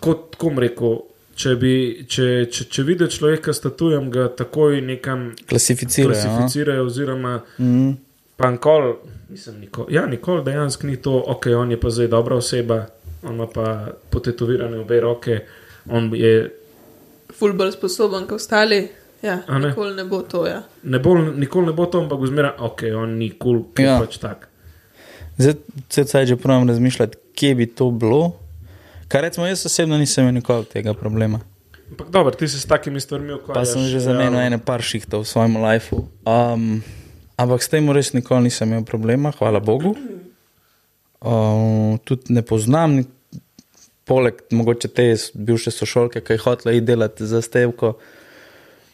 S2: kot kom rekel, če, bi, če, če, če vidijo človeka s tatujem, ga takoj nekam
S1: Klasificirajo. no.
S2: klasificirajo, oziroma
S1: Mm.
S2: Pa nikoli, nisem nikoli, ja, nikoli dejansko ni to, ok, on je pa zdaj dobra oseba, on ima pa potetovirane obe roke, on je,
S3: Ful bolj sposoben kot ostali. Ja,
S2: ne?
S3: nikoli ne bo to. Ja.
S2: ne bo, nikoli ne bo to, ampak zmeraj, ok, on ni kul, cool,
S1: Ja.
S2: ja. pač tak.
S1: Zdaj, zdaj že pravim razmišljati, kje bi to bilo. Kar recimo, jaz osebno nisem imel nikoli tega problema.
S2: Ampak dobro, ti se s takimi stvarmi ukvarjaš.
S1: Pa sem že zamenil ene par šihtov v svojem lifeu. Um, ampak s tem res nikoli nisem imel problema, hvala Bogu. Um, tudi ne poznam, poleg mogoče te bivše sošolke, ki je hotela iti delati za stevko.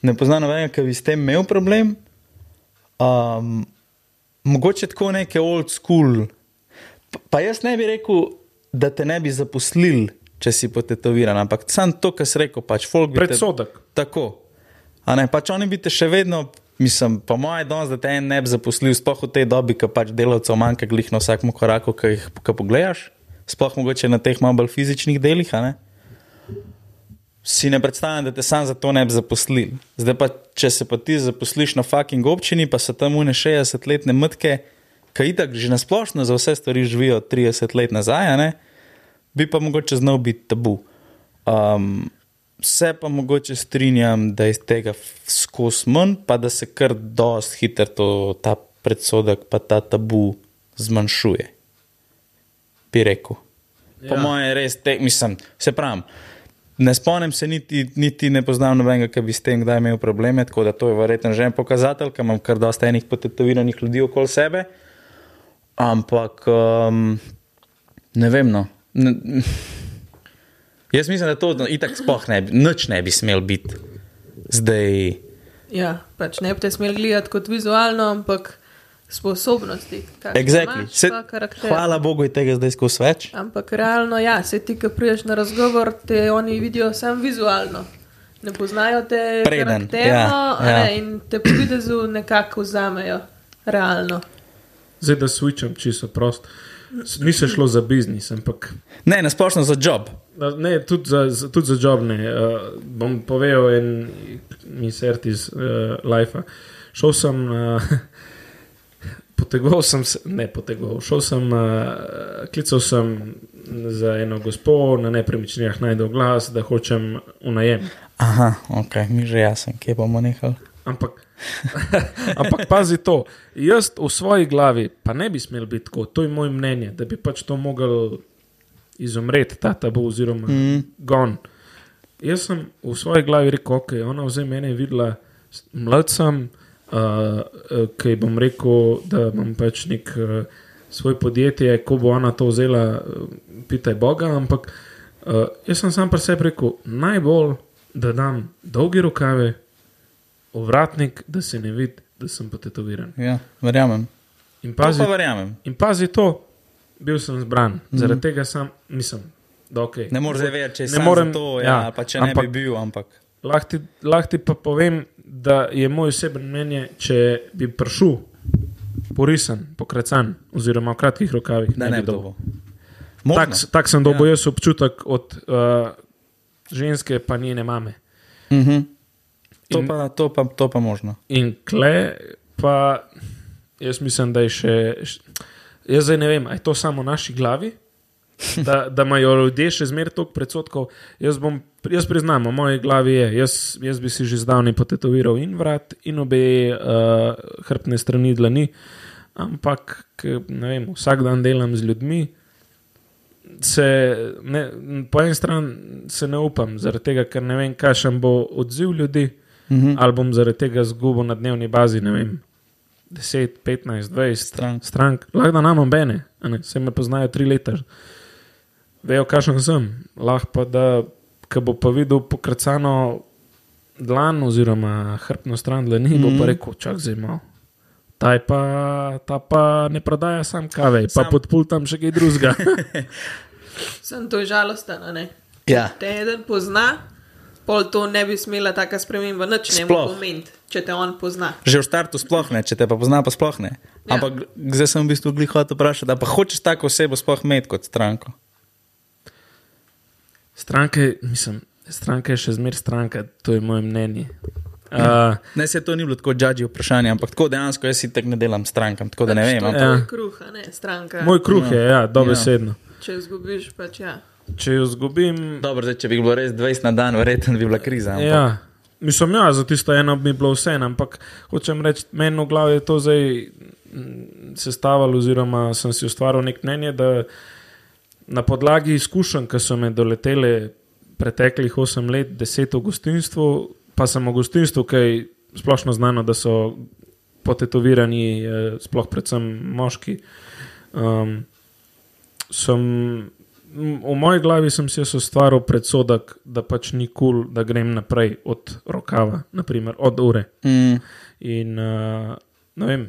S1: Ne poznam nobenega, ki bi s tem imel problem. Um, mogoče tako neke old school. Pa, jaz ne bi rekel, da te ne bi zaposlili, če si potetoviran, ampak sam to, kar si rekel, pač folk bi te-
S2: Predsodek.
S1: Tako. A ne, pač oni bi te še vedno, mislim, po mojem, danes, da te en ne bi zaposlil, sploh v tej dobi, ko pač delavcev manjka glih na vsakem koraku, ki jih ko pogledaš, sploh mogoče na teh malo bolj fizičnih delih. ne. Si ne predstavljam, da te sam za to ne bi zaposlili. Zdaj pa, če se pa ti zaposliš na fucking občini, pa so tam une 60-letne mrtke, ki itak že nasplošno za vse stvari živijo 30 let nazaj, ne, bi pa mogoče znal biti tabu. Um, se pa mogoče strinjam, da je tega skozi manj, pa da se kar dosti hitro to, ta predsodek, pa ta tabu zmanjšuje. Bi rekel. Po
S2: Ja.
S1: mojem je res, te, mislim, se pravim. Ne spomnim se, niti, niti ne poznam nobenega, ki bi s tem kdaj imel probleme, tako da to je verjetno že en pokazatelj, ker imam kar dosta enih potetoviranih ljudi okoli sebe. Ampak um, ne vem. No. Ne, jaz mislim, da to no, itak sploh ne bi, nič ne bi smel biti. Zdaj,
S3: Ja, pač ne bi te smeli gledati kot vizualno, ampak sposobnosti.
S1: exactly.
S3: imaš,
S1: se, hvala Bogu, je tega zdaj skozi več.
S3: Ampak realno, ja, se ti, ki priješ na razgovor, te oni vidijo samo vizualno. Ne poznajo te
S1: Preden, ja, ja.
S3: Ne, in te po videzu nekako vzamejo. Realno.
S2: Zdaj, da switcham čisto prost. Ni se šlo za biznis, ampak
S1: Ne, nasplošno za job.
S2: Ne, tudi za, za, tudi za job ne. Uh, bom povedal en misert iz uh, Life. Šel sem, uh, potegoval sem se, ne potegoval, šel sem, uh, klical sem za eno gospo na nepremičninah najdel glas, da hočem v najem.
S1: Aha, ok, mi že jasno, kje bomo nehali.
S2: Ampak, ampak pazi to, jaz v svoji glavi pa ne bi smel biti tako, to je moje mnenje, da bi pač to mogel izumreti, ta tabu oziroma mm. gon. Jaz sem v svoji glavi rekel, ok, ona vzame mene in videla mladcem, uh, ki bom rekel, da imam pač nek uh, svoj podjetje, ko bo ona to vzela, uh, pitaj Boga, ampak uh, jaz sem sam pri sebi rekel, najbolj, da dam dolge rokave, ovratnik, da se ne vidi, da sem potetoviran.
S1: Ja, verjamem.
S2: In
S1: To
S2: pazi,
S1: pa verjamem.
S2: in pazi to, bil sem zbran, mm. zaradi tega sem, mislim, da ok.
S1: Ne moreš vedeti, če samo
S2: morem-
S1: to, ja,
S2: ja,
S1: pa če
S2: ampak-
S1: ne bi bil, ampak.
S2: Lahko ti, lahko ti pa povem, da je moj osebno mnenje, če bi prišel porisan, pokrecan, oziroma v kratkih rokavih,
S1: Da
S2: ne
S1: ne
S2: bi
S1: bi
S2: dobil.
S1: to.
S2: Tak, tak sem dobil
S1: Ja.
S2: ja. jaz občutek od uh, ženske, pa njene mame.
S1: Mhm. To,
S2: In-
S1: pa, to, pa, to pa možno.
S2: In kle, pa jaz mislim, da je še. Jaz zdaj ne vem, ali je to samo v naši glavi, da, da imajo ljudje še zmeraj toliko predsotkov. Jaz, bom, jaz priznam, v moji glavi je, jaz, jaz bi si že zdavnaj potetoviral in vrat, in obe uh, hrbtne strani dlani, ampak ke, ne vem, vsak dan delam z ljudmi. Se, ne, po eni strani se ne upam, zaradi tega, ker ne vem, kakšen bo odziv ljudi,
S1: Mhm.
S2: ali bom zaradi tega zgubil na dnevni bazi, ne vem, 10, 15, 20
S1: Strank.
S2: strank. Lahko da nam bene, se me poznajo tri leta, vejo, kakšen sem. Lahko pa da, ko bo pa videl pokracano dlan oziroma hrbtno stran dlani, mm. bo pa
S1: Mhm.
S2: rekel, čak malo. Ta, pa, ta pa ne prodaja sam kave, pa
S1: Sam-
S2: pod pultom še kaj drugega.
S3: Sem to žalosten, a ne?
S1: Ja.
S3: Te eden pozna, pol to ne bi smela taka sprememba, nič ne pomeniti, če te on pozna.
S1: Že v startu sploh ne, če te pa pozna, pa sploh ne.
S3: Ja.
S1: Ampak zdaj sem v bistvu glih hotel vprašati, da pa hočeš tako osebo sploh imeti kot stranko.
S2: Stranke, mislim, stranka je še zmeraj stranka, to je moje mnenje. Uh,
S1: Ne, se to ni bilo tako džadži vprašanje, ampak tako dejansko jaz si tako ne delam strankam, tako da ne vem.
S3: To
S1: Ampak,
S2: Ja.
S3: tvoj kruh, a ne stranka.
S2: moj kruh je, ja, dobesedno.
S3: Če izgubiš, pač ja.
S2: Če jo zgubim,
S1: Dobro, zdaj, če bi bilo res 20 na dan, verjetno bi bila kriza. Ampak,
S2: Ja, mislim, ja, za tisto eno bi bilo vse, ampak hočem reči, meni v glavi je to zdaj sestavljalo, oziroma sem si ustvaril nek mnenje, da na podlagi izkušenj, ki so me doletele preteklih 8 let, 10 v gostinstvu, pa sem v gostinstvu, ki je splošno znano, da so potetovirani, eh, sploh predvsem moški. Um, sem, v moji glavi sem si ustvaril predsodek, da pač ni kul, cool, da grem naprej od rokava, naprimer, od ure.
S1: Mm,
S2: In uh, ne vem,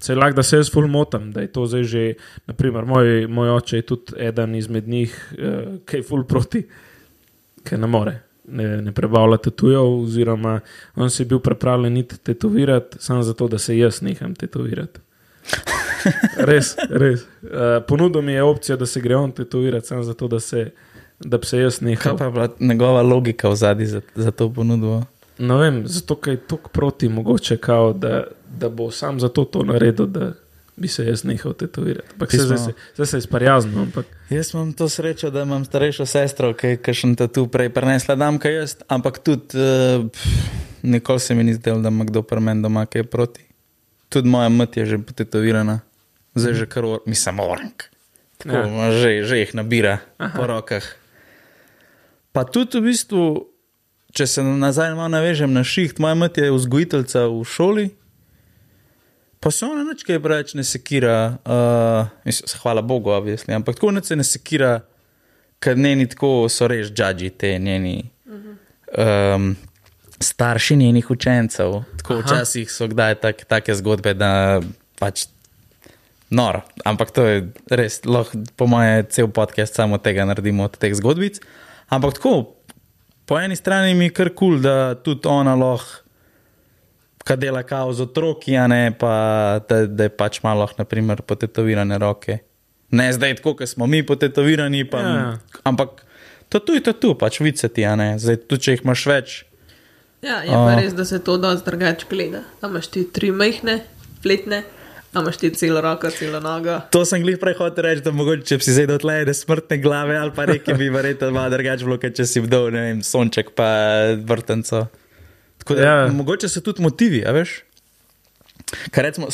S2: se lahko, da se jaz ful motam, da je to zdaj že, naprimer, moj, moj oče je tudi eden izmed njih, uh, ki je ful proti, ki ne more. Ne, ne prebavlja tatujev, oziroma on si je bil pripravljen iti tetovirati, samo zato, da se jaz neham tetovirati. Res, res. Uh, ponudil mi je opcijo, da se gre on tetovirati, samo zato, da, se, da bi se jaz
S1: kaj
S2: nehal.
S1: pa je bila njegova logika v zadnji za, za to ponudbo?
S2: Ne vem, zato je tako proti, mogoče, kao, da, da bo sam zato to naredil, da bi se jaz nehal tetovirati. Ampak se, zdaj, zdaj se sprijaznil. Ampak
S1: Jaz imam to srečo, da imam starejšo sestro, ki je še tu prej prenesla dam, kaj jaz, ampak tudi uh, nikoli se mi ni zdelo, da ima kdo pri meni doma kaj proti. Tudi moja mat je že potetovirana, zdaj že kar, or- mislim, orank. Tako,
S2: Ja.
S1: že, že jih nabira Aha. po rokah. Pa tudi v bistvu, če se nazaj malo navežem na šiht, moja mat je vzgojiteljica v šoli. Pa se ona nič kaj preveč ne sekira, uh, mislim, hvala Bogu, obvisli, ampak tako nič se ne sekira, ker njeni tako so res džadži, te njeni um, starši njenih učencev. Tako
S2: Aha.
S1: včasih so kdaj tak, take zgodbe, da pač noro. Ampak to je res, lahko po moje cel podcast samo tega naredimo od teh zgodbic. Ampak tako, po eni strani mi je kar kul, cool, da tudi ona lahko kaj dela kao z otroki, a ne pa da, da je pač malo, naprimer, potetovirane roke. Ne zdaj tako, kot smo mi potetovirani, pa,
S2: Ja.
S1: ja. ampak to tu je to tu, pač videti, a ne. Zdaj, tudi če jih imaš več,
S3: Ja, je pa
S1: A.
S3: res, da se to dosti drugače gleda. A imaš ti tri majhne, fletne, a imaš ti celo roko, celo nogo.
S1: To sem glih prej hotel reči, da mogoče, če bi si zdaj dotlej, da smrtne glave ali pa reke bi verjetno malo drugače bilo, kot če si vdol, ne vem, sonček pa vrtenco. Tako da, ja. Mogoče so tudi motivi, a veš? Kar recimo,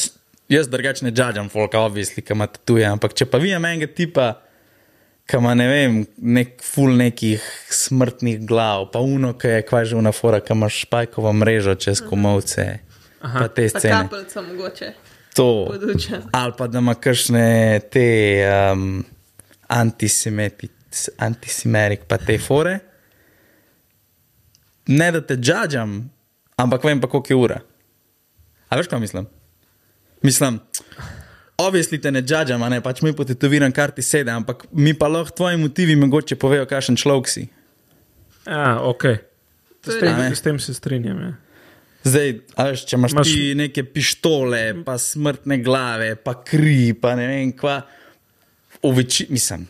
S1: jaz drugače ne judžam folka, obvisli, ki ima tuje, ampak če pa vidim enega tipa, ki ima ne vem, nek full nekih smrtnih glav, pa uno, ki je kva že unafora, ki ima špajkovo mrežo čez komovce,
S2: Aha.
S1: pa te
S3: Pa
S1: scene.
S3: kapljica mogoče,
S1: To.
S3: podučen.
S1: Ali pa da ima kakšne te um, antisimerik, pa te fore. Ne da te judžam, ampak vem pa, koliko je ura. A veš, kaj mislim? Mislim, obvisli te ne a ne pač mi potetoviram, kar ti sede, ampak mi pa lahko tvoji motivi mogoče povejo, kakšen človek si.
S2: Ja, ok.
S3: To
S2: S tem, s tem se strinjam. Ja.
S1: Zdaj, a veš, če imaš,
S2: Imaš-
S1: ti neke pištole, pa smrtne glave, pa kri, pa ne vem kva. V večini, mislim,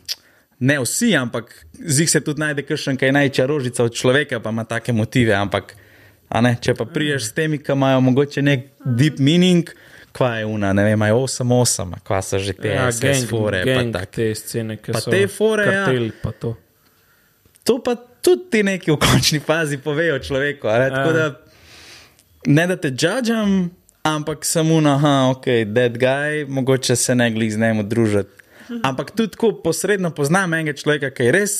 S1: ne vsi, ampak zih se tudi najde kakšen, ki je največja rožica od človeka, pa ima take motive. Ampak, a ne, če pa priješ s temi, ki imajo mogoče nek deep meaning, kva je una, ne vem, imajo 8-8, kva so že te
S2: Ja,
S1: SS fore, pa
S2: gang,
S1: tak.
S2: te scene, ki
S1: Pa
S2: so
S1: te fore, ja.
S2: karteli, pa to.
S1: To pa tudi ti neki v končni fazi povejo človeku. Ne, Tako
S2: Ja.
S1: da ne da te judžam, ampak samo na, aha, ok, dead guy, mogoče se ne glih z njim družiti. Ampak tudi tako posredno poznam enega človeka, ki je res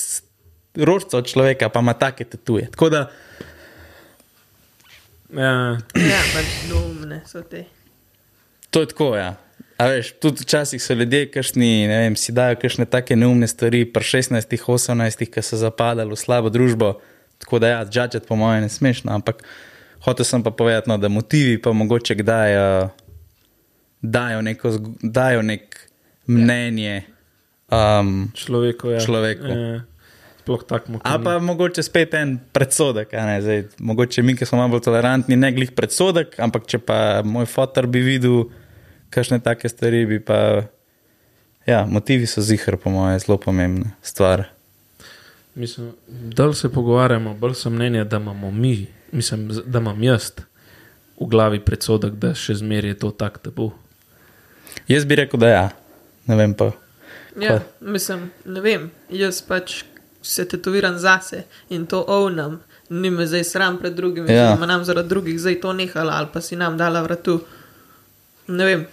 S1: rožca od človeka, pa ima take tatuje. Tako da
S2: Ja,
S3: Ja, pač neumne so te.
S1: to je tako, ja. A veš, tudi včasih so ljudje, kašni, ne vem, si dajo kakšne take neumne stvari, pri 16, 18, ki so zapadali v slabo družbo. Tako da, ja, judžati po mojem ne smešno, ampak hotel sem pa povedati, no, da motivi pa mogoče kdaj uh, dajo, neko, dajo nek mnenje. Um,
S2: človeku. Ja.
S1: Človeku.
S2: Ja. Sploh tako
S1: Ali pa mogoče spet en predsodek. a Zdaj, mogoče mi, ki smo malo bolj tolerantni, ne glih predsodek, ampak če pa moj fotor bi videl kakšne take stvari, bi pa. Ja, motivi so zihar, po mojem, zelo pomembna stvar.
S2: Mislim, da se pogovarjamo, bolj sem mnenja, da imamo mi, mislim, da imam jaz v glavi predsodek, da še zmeraj je to tak, da bo.
S1: Jaz bi rekel, da ja, ne vem pa.
S3: Ja, mislim, ne vem, jaz pač se tetoviram zase in to ovnam. Ni me zdaj sram pred drugimi,
S1: Ja.
S3: ja. da nam zaradi drugih zdaj to nehala ali pa si nam dala vratu. Ne vem.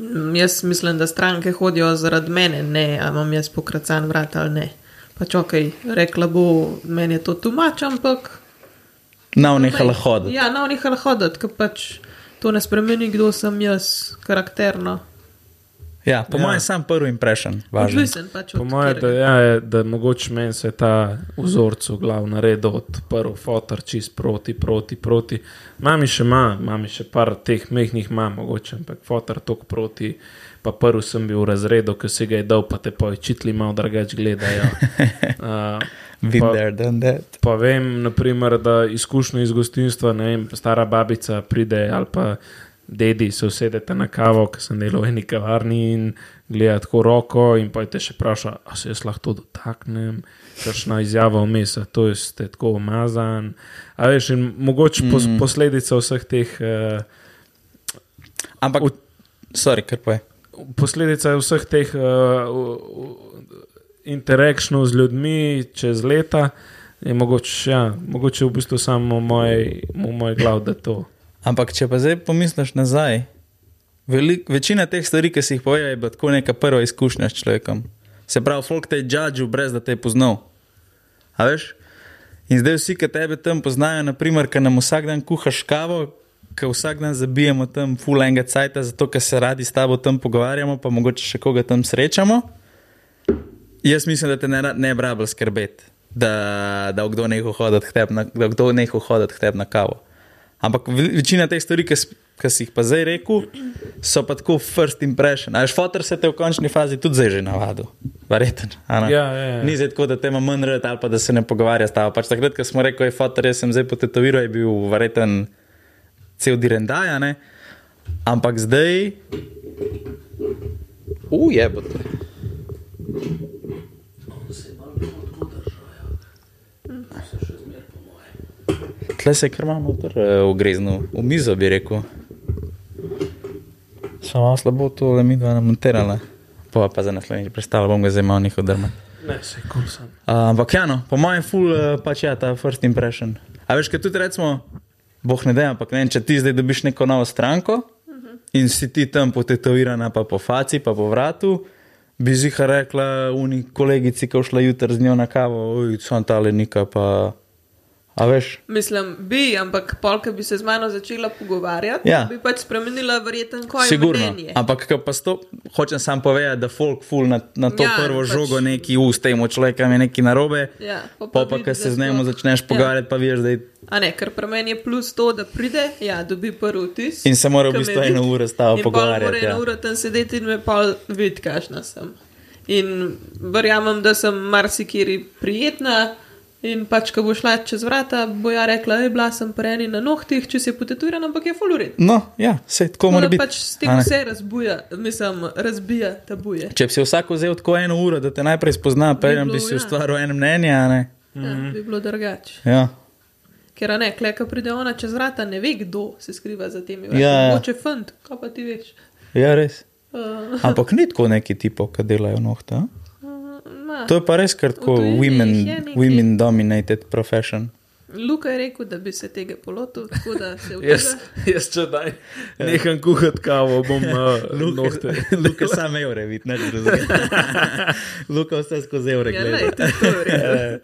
S3: Mm, Jaz mislim, da stranke hodijo zaradi mene, ne, a imam jaz pokracan vrat ali ne. Pač ok, rekla bo, meni je to tumač, ampak.
S1: Nav nehala hoditi.
S3: Ja, no, nehala hoditi, ker pač to ne spremeni, kdo sem jaz, karakterno.
S1: Ja, po
S2: Ja.
S1: mojem, sam prvi impression.
S3: Odvisen pač
S2: Po mojem, da, ja, je, da mogoče meni se je ta vzorc v glavu naredil od prvo fotor, čist proti, proti, proti. Mami še ima, mami še par teh mehkih ima, mogoče, ampak fotor tok proti. Pa prvi sem bil v razredu, ki si ga je dal, pa te pa očitli malo drugače gledajo. Uh, pa-. Pa vem, naprimer, da izkušnja iz gostinstva, ne vem, stara babica pride ali pa dedi se usedete na kavo, ki sem delal v eni kavarni in gleda tako roko in pa te še vpraša, a se jaz lahko to dotaknem, kakšna izjava vmes, to je ste tako umazan. A veš, in mogoče pos,
S1: Mm.
S2: posledica vseh teh. Uh,
S1: Ampak, sorry, kar pa je.
S2: Posledica vseh teh uh, interakcij z ljudmi čez leta je mogoče, ja, mogoče v bistvu samo moj, v moj glav, da to.
S1: Ampak, če pa zdaj pomisliš nazaj, velik, večina teh stvari, ki si jih povedal, je bila tako neka prva izkušnja s človekom. Se pravi, folk te je judžil, brez da te je poznal. A veš? In zdaj vsi, ki tebe tam poznajo, naprimer, ki nam vsak dan kuhaš kavo, ki vsak dan zabijemo tam full enega cajta, zato ker se radi s tabo tam pogovarjamo, pa mogoče še koga tam srečamo. Jaz mislim, da te ne, ne brabl skrbeti, da, da kdo neho hoditi na, da hoditi k tebi na kavo. Ampak ve- večina teh stvari, ki si jih pa zdaj rekel, so pa tako first impression. Až fotor se te v končni fazi tudi zdaj že navadil, verjeten.
S2: Ja, ja, ja.
S1: Ni zdaj tako, da te ima manj rad ali pa da se ne pogovarja s tabo. Pač takrat, ko smo rekli, fotor, jaz sem zdaj potetoviral, je bil verjeten cel direndaj, ne. Ampak zdaj. Ujebote. tle se kar noter uh, ugreznil, v mizo bi rekel. Malo slabo to le mi dva namontirala. Pa pa za naslednjič predstavljal, bom ga zdaj malo njihov drma.
S2: Ne, se kul sem.
S1: Uh, ampak ja, no, po mojem, ful uh, pač je ta first impression. A veš, kaj tudi recimo, boh ne da, ampak ne vem, če ti zdaj dobiš neko novo stranko in si ti tam potetovirana, pa po faci, pa po vratu, bi ziha rekla uni kolegici, ki je šla jutri z njo na kavo, oj, sem ta lenika, pa. A veš?
S3: Mislim, bi, ampak polka bi se z mano začela pogovarjati,
S1: Ja.
S3: bi pač spremenila verjeten koj
S1: Sigurno.
S3: mnenje.
S1: Ampak ko pa sto, hočem sam povedati, da folk ful na, na to
S3: Ja,
S1: ja, prvo
S3: pač-
S1: žogo neki ust temu človeku je neki narobe.
S3: Ja, po
S1: Pa pa,
S3: vidi,
S1: ko se z njim začneš pogovarjati, pa veš, da je
S3: A ne, ker pri meni je plus to, da pride, ja, dobi prvi vtis.
S1: In se mora v bistvu eno uro s tabo
S3: in pol
S1: pogovarjati,
S3: Mora
S1: ja.
S3: eno uro tam sedeti in me pa vidi, kakšna sem. In verjamem, da sem marsikiri prijetna. In pač, ko bo šla čez vrata, bo ja rekla, da je bila sem preni na nohtih, če si je potetuirana, ampak je fulurit.
S1: No, ja, se tako mora biti.
S3: Pač s tem vse razbuja, mislim, razbija tabuje.
S1: Če bi si vsak vzel tako eno uro, da te najprej spozna, preden bi
S3: bilo,
S1: si
S3: ja.
S1: ustvaril eno mnenje, a ne.
S3: Ja, bi bilo drugače.
S1: Ja.
S3: Ker ne, kleka pride ona čez vrata, ne ve, kdo se skriva za temi vrati.
S1: Ja, ja.
S3: Mogoče fant, kaj pa ti veš.
S1: ja, res.
S3: Uh,
S1: Ampak ni tako neki tipov, ki delajo nohta. a?
S3: Ma.
S1: To je pa res kar tako women,
S3: je nekaj.
S1: women dominated profession.
S3: Luka je rekel, da bi se tega polotil, tako da se
S2: Jaz,
S3: vtega.
S2: jaz če daj, neham kuhati kavo, bom uh, nohte.
S1: Luka sam evre vidi, ne drugega. Luka vse skozi evre
S3: Ja,
S1: gleda.
S3: to je rekel.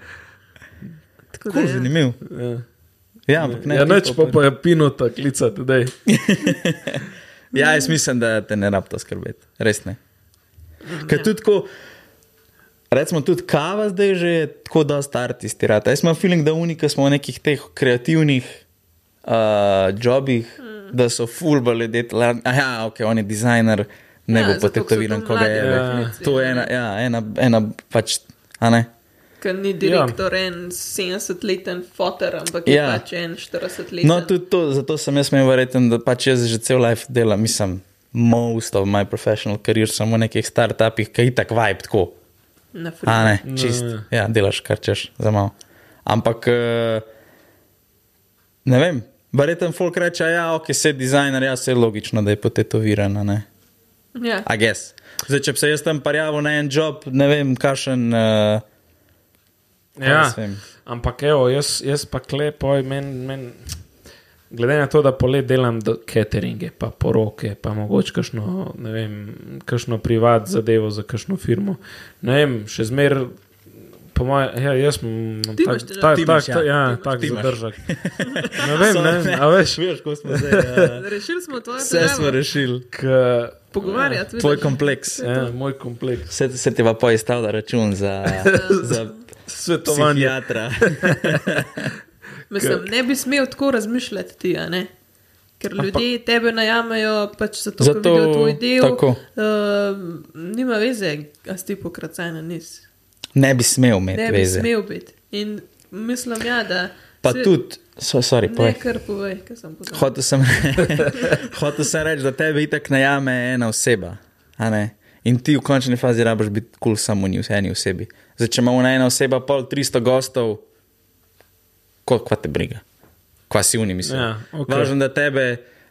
S3: Tako da
S1: Kul,
S3: ja.
S1: zanimiv.
S2: Ja.
S1: Ja, ampak ne.
S2: Ja, neč pa pa je pinota klicati, da je.
S1: Ja, jaz mislim, da te ne rab to skrbeti, res ne. Ker tudi tako, recimo, tudi kava zdaj že je tako dosta artisti rata. Jaz imam feeling, da unika smo v nekih teh kreativnih uh, jobih, mm. da so fulbali ljudje. Aha, ok, on je dizajner, ne
S3: Ja,
S1: ja, bo potetoviran,
S3: to
S1: ko ga
S3: mladi
S1: je.
S2: Ja.
S1: To je ena, ja, ena, ena pač, a ne.
S3: Ker ni direktor ja. en 70-leten fotor, ampak je
S1: Ja.
S3: pač en 40-leten.
S1: No, tudi to, zato sem jaz imel verjeten, da pač jaz že cel life delam, mislim, most of my professional career sem v nekih startupih, ki je tako vibe tako. A ne,
S2: No,
S1: čist.
S2: ja.
S1: Ja, delaš kar češ za malo. Ampak, eh, ne vem, verjetno folk reče, ja, ok, se dizajner, ja, se je logično, da je potetoviran, a ne.
S3: Ja.
S1: A gess. Zdaj, če bi se jaz tam parjavil na en job, ne vem, kakšen. Uh,
S2: Ja,
S1: jaz vem.
S2: ampak evo, jaz, jaz pa klepo, men, men, glede na to, da polet delam do cateringe, pa poroke, pa mogoče kakšno, ne vem, kakšno privat zadevo za kakšno firmo. Ne vem, še zmer. Po moje, ja, jaz
S3: težave.
S2: tak,
S1: Ti
S2: tak,
S1: imaš, ja.
S2: tak, ja, tak
S1: imaš.
S2: zadržek. Ne vem, ne, a veš,
S1: veš, ko smo zdaj. Uh,
S3: Rešili smo tvoje
S1: vse smo rešili.
S2: k,
S3: Pogovarjati.
S1: Tvoj
S3: vidiš.
S1: kompleks.
S2: ja, moj kompleks.
S1: Vse se ti pa poistavlja račun za, za
S2: Svetovanje.
S3: Mislim, ne bi smel tako razmišljati ti, a ne? Ker ljudje tebe najamejo pač zato, ker
S1: Zato-
S3: vidijo tvoj del.
S1: tako.
S3: Uh, nima veze, a si ti pokracajna nis.
S1: Ne bi smel imeti
S3: Ne bi
S1: veze.
S3: smel biti. In mislim, ja, da.
S1: Pa
S3: se-
S1: tudi, so, sorry,
S3: Ne,
S1: povej.
S3: kar povej, kaj sem povedal.
S1: Hotel sem, hotel sem reči, da tebe itak najame ena oseba. a ne? In ti v končni fazi rabiš biti kul cool samo v eni osebi. Zdaj, če imamo na ena oseba pol 300 gostov, koliko kva te briga? Kva si uni mislim.
S2: Ja, okej.
S1: Važno, da tebe,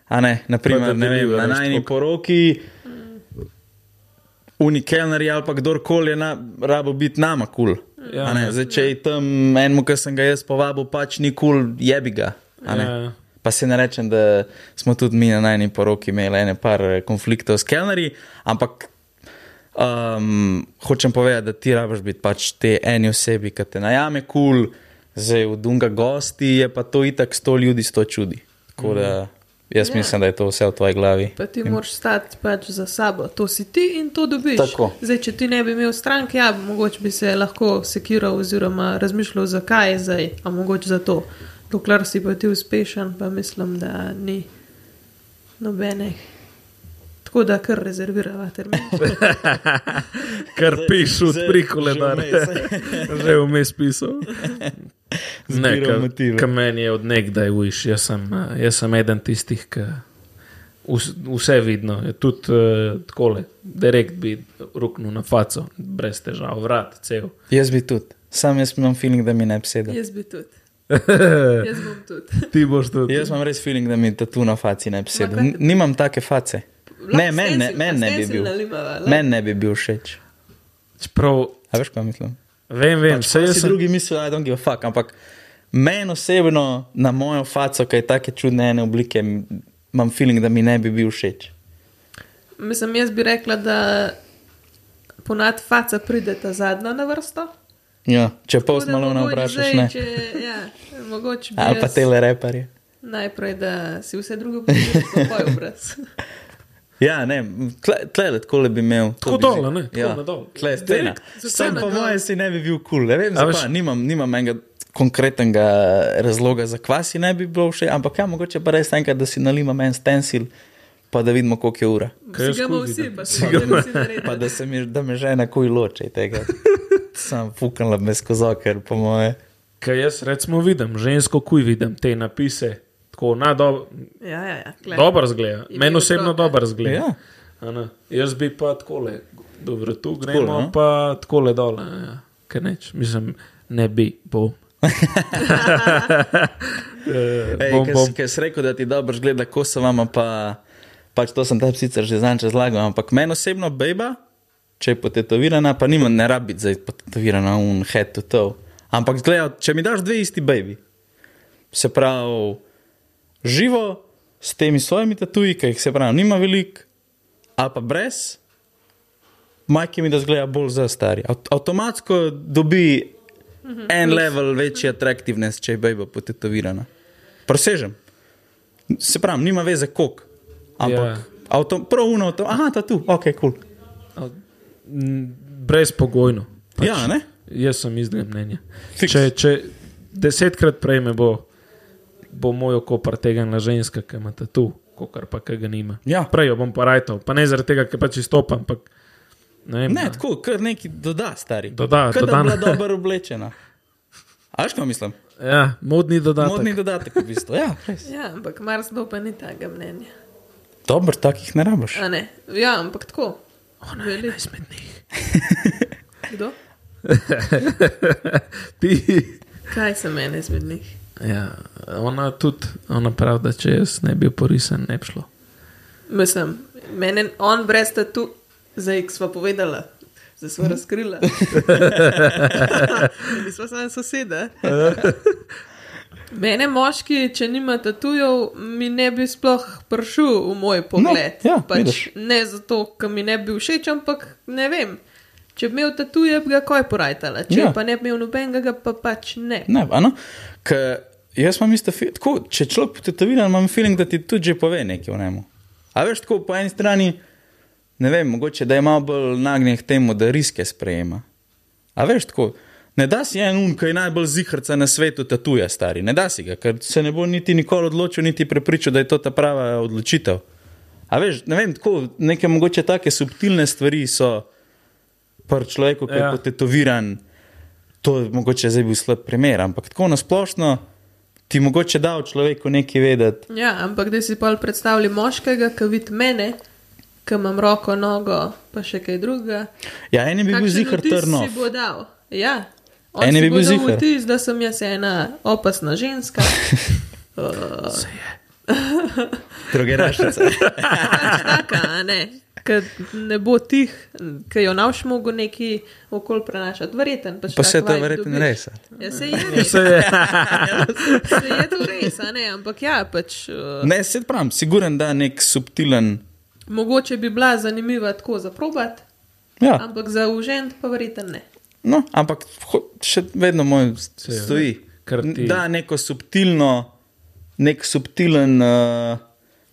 S1: a ne, naprimer, ne vem, na najni poroki. Unikelnari ali pa kdorkoli je na, rabo biti nama kul. Cool.
S2: Ja.
S1: Ne, Zdaj, če je tam enemu, ki sem ga jaz povabil, pač ni kul, cool, jebi ga.
S2: Ja.
S1: Pa se ne rečem, da smo tudi mi na najni poroki imeli ene par eh, konfliktov s kelnerji, ampak um, hočem povedati, da ti rabiš biti pač te eni osebi, ki te najame kul, cool, zdaj v Dunga gosti je pa to itak sto ljudi, sto čudi. Tako da jaz
S3: Ja.
S1: mislim, da je to vse v tvoji glavi.
S3: Pa ti moraš stati pač za sabo, to si ti in to dobiš.
S1: Tako.
S3: Zdaj, če ti ne bi imel stranke, ja, mogoče bi se lahko sekiral oziroma razmišljal, zakaj je zdaj, a mogoče zato. Dokler si pa ti uspešen, pa mislim, da ni nobene. Tako da kar rezervirava termin.
S2: Kar piš
S1: že
S2: koledarje.
S1: vmes.
S2: Že vmes pisal. Ne,
S1: Zbiral motive.
S2: ka meni je od nekdaj viš. Jaz sem, eh, jaz sem eden tistih, ki vs- vse vidno. Je Tudi uh, takole, direkt bi ruknil na faco, brez težav, vrat, cel.
S1: Jaz bi tudi. Sam jaz imam feeling, da mi ne bi sedel.
S3: Jaz bi tudi. Jaz bom tudi.
S2: Ti boš tudi.
S1: Jaz imam res feeling, da mi tatu na faci ne bi sedel.
S3: kaj
S1: N- Nimam take face. Ne, meni ne, men ne bi bil. Meni ne bi bil všeč.
S2: Čeprav,
S1: A veš, kaj mislim?
S2: Vem, vem,
S1: Pač,
S2: vse
S1: pa
S2: jaz
S1: si
S2: sem
S1: drugi mislijo, da je fuck, ampak meni osebno na mojo faco, ki je take čudne ene oblike, imam feeling, da mi ne bi bil všeč.
S3: Mislim, jaz bi rekla, da ponad faca pride ta zadnja na vrsto.
S1: Ja, če
S3: da
S1: malo ne vprašaš, ne.
S3: Če, ja, mogoče bi
S1: Ali pa tele reperje.
S3: najprej, da si vse drugo pogledaš, pa obraz.
S1: Ja, ne, tle, tle tako le bi imel.
S2: Tako
S1: bi
S2: dol, ne, tako
S1: Ja,
S2: na dol.
S1: tle stena. Sam po mojem si ne bi bil kul. Cool. Ne vem, zakaj. Nimam, nimam enega konkretnega razloga, zakaj si ne bi bilo všeč, ampak ja, mogoče pa res enkrat, da si nalimam en stencil, pa da vidimo, koliko je ura.
S2: Kaj
S3: Vsi ga imamo
S2: skuj
S3: vsi, pa si
S2: ga
S3: ga vsi naredili.
S1: Pa da, se mi, da me žena kuj loče tega. Sam fukala me skozi oker, po moje.
S2: Kaj jaz recimo vidim, žensko kuj vidim te napise, tako na do,
S3: Ja, ja, ja.
S2: dobro zgleda. Meni osebno dobro zgleda.
S1: Ja.
S2: A ne. Jaz bi pa takole, dobro, tu
S1: Takole,
S2: gremo,
S1: no?
S2: pa takole dole. Ja. Kaj neč, mislim, ne bi, bom. Eh,
S1: Ej,
S2: bom,
S1: ker,
S2: bom.
S1: ker si rekel, da ti dobro zgleda, ko se vama pa, pač to sem tebi sicer že zanj razlagal, ampak meni osebno beba, če je potetovirana, pa nima ne rabi zdaj potetovirana un head to toe. Ampak zgleda, če mi daš dve isti baby, se pravi, živo s temi svojimi tatuji, ki jih se pravi, nima veliko, ali pa brez, majki mi da zgleda bolj za stari. Avt avtomatsko dobi en level večji atraktivnost, če je baby potetovirana. Presežem. Se pravi, nima veze kok. Ampak
S2: Ja.
S1: yeah. avto, prav uno, to, aha, ta tu, ok, kul. Cool.
S2: Mm, Brezpogojno.
S1: Pač, ja, ne?
S2: Jaz sem izdega mnenja.
S1: Fiks.
S2: Če, če desetkrat prej me bo, bo moj oko pretegnila ženska, ki ima tu, kot pa ki ga nima.
S1: Ja.
S2: Prej jo bom pa rajtal, pa ne zaradi tega, ker pač izstopam. Ampak, ne, vem,
S1: Ne,
S2: no.
S1: tako, kar neki doda, stari.
S2: Doda,
S1: Kar da
S2: dodana.
S1: je bila dobro oblečena. A veš, kaj mislim?
S2: Ja, modni dodatek.
S1: Modni dodatek, v bistvu. Ja, res.
S3: Ja, ampak marsikdo pa ni tega mnenja.
S1: Dobro, takih ne rabiš.
S3: A ne? Ja, ampak tako.
S2: Ona je ena izmed njih.
S3: Kdo?
S2: Ti.
S3: Kaj sem ena izmed njih?
S2: Ja, ona tudi, ona pravi, da če jaz ne bi bil porisan, ne bi šlo.
S3: Mislim, meni on brez tatu, zdaj sva povedala, zdaj sva razkrila. Mi smo samo sosede. Mene moški, če nima tatujev, mi ne bi sploh prišel v moj pogled.
S1: ja,
S3: pač
S1: vidiš.
S3: ne zato, ker mi ne bi všeč, ampak ne vem. Če bi imel tatuje, bi ga kaj porajtala. Če
S1: Ja.
S3: ja. pa ne bi imel nobenega, ga pa pač ne.
S1: Ne, ano, Ker jaz imam isto, fi- tako, če človek potetoviran, imam feeling, da ti tudi že pove nekaj o njemu. A veš, tako po eni strani, ne vem, mogoče da je malo bolj nagnjen k temu, da riske sprejema. A veš, tako, ne da si en un, ki je najbolj zihrca na svetu, tatuje stari, ne da si ga, ker se ne bo niti nikoli odločil, niti prepričal, da je to ta prava odločitev. A veš, ne vem, tako, neke mogoče take subtilne stvari so pri človeku, ki je
S2: Ja.
S1: potetoviran. To je mogoče zdaj bil slab primer, ampak tako nasplošno ti mogoče da v človeku nekaj vedeti.
S3: Ja, ampak da si pa predstavljaj moškega, ki vidi mene, ki imam roko, nogo, pa še kaj drugega.
S1: Ja, en bi bil zihar
S3: vtis
S1: trnov.
S3: Si bo dal. Ja. On
S1: En
S3: si
S1: bi bil
S3: dal
S1: ziher.
S3: vtis, da sem jaz ena opasna ženska. uh,
S1: Drogerašica.
S3: pač taka, a ne. Ker ne bo tih, ki jo navš mogo neki okol prenašati. Verjeten. Pač
S1: Pa
S3: tak
S1: se to verjetno
S3: dobiš.
S1: res.
S3: Ja, se je,
S2: Se je.
S3: se je to res, ne. Ampak ja, pač. Uh,
S1: Ne, se pravim, siguren da nek subtilen.
S3: mogoče bi bila zanimiva tako za probat,
S1: Ja,
S3: ampak za užend pa verjeten ne.
S1: no, ampak še vedno moj stoji. Da neko subtilno, nek subtilen uh,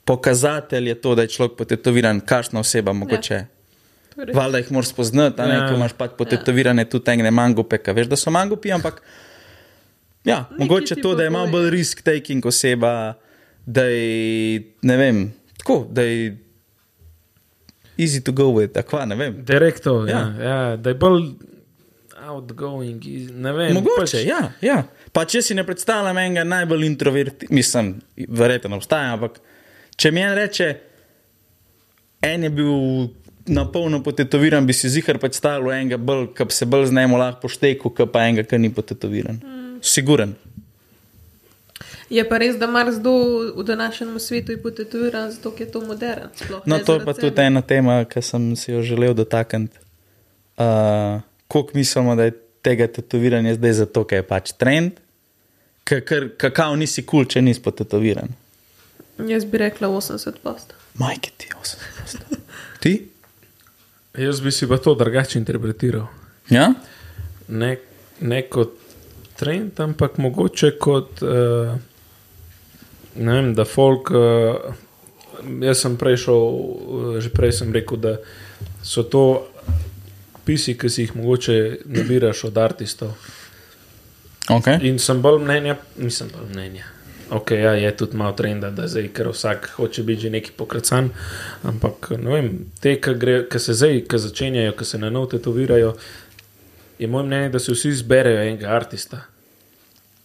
S1: pokazatelj je to, da je človek potetoviran, kakšna oseba mogoče. Ja.
S3: To je res.
S1: Valjda jih moraš spoznati, a ne,
S2: Ja.
S1: ja. ko imaš pač potetovirane ja. tudi tegne mangupe, ki veš, da so mangupi, ampak ja,
S3: Nekaj
S1: mogoče to, da je malo bolj risk-taking oseba, da je, ne vem, tako, da je easy to go with, akva, ne vem.
S2: Direktor, ja.
S1: Ja.
S2: Ja, ja, da je bolj outgoing, ne vem.
S1: Mogoče, ja, ja. Pa če si ne predstavljam enega najbolj introvertitega, mislim, verjetno obstaja, ampak če mi en reče, en je bil na polno potetoviran, bi si zihar predstavljal enega, bolj, ki se bolj z njim lahko poštekel, kot pa enega, ki ni potetoviran. Mm. Siguren.
S3: Je pa res, da marsikdo v današnjem svetu je potetoviran, zato je to modern. sploh
S1: No, to je pa tudi ena tema, ki sem si jo želel dotakniti. Uh, Kako mislimo, da je tega tetoviranja zdaj zato, ker je pač trend, ker- kakao nisi kul, cool, če nisi potetoviran.
S3: Jaz bi rekla 80 post.
S1: Majke ti, 80. Ti?
S2: Jaz bi si pa to drugače interpretiral.
S1: Ja?
S2: Ne, ne kot trend, ampak mogoče kot, uh, ne vem, da folk. Uh, jaz sem prej šel, uh, že prej sem rekel, da so to pisi, ki si jih mogoče nabiraš od artistov.
S1: Okay.
S2: In sem bolj mnenja, nisem bolj mnenja. Ok, ja, je tudi malo trenda, da zdaj, ker vsak hoče biti že neki pokracan. Ampak, ne vem, te, ki se zdaj, ki začenjajo, ki se na novo tetovirajo, je moj mnenje, da se vsi zberejo enega artista.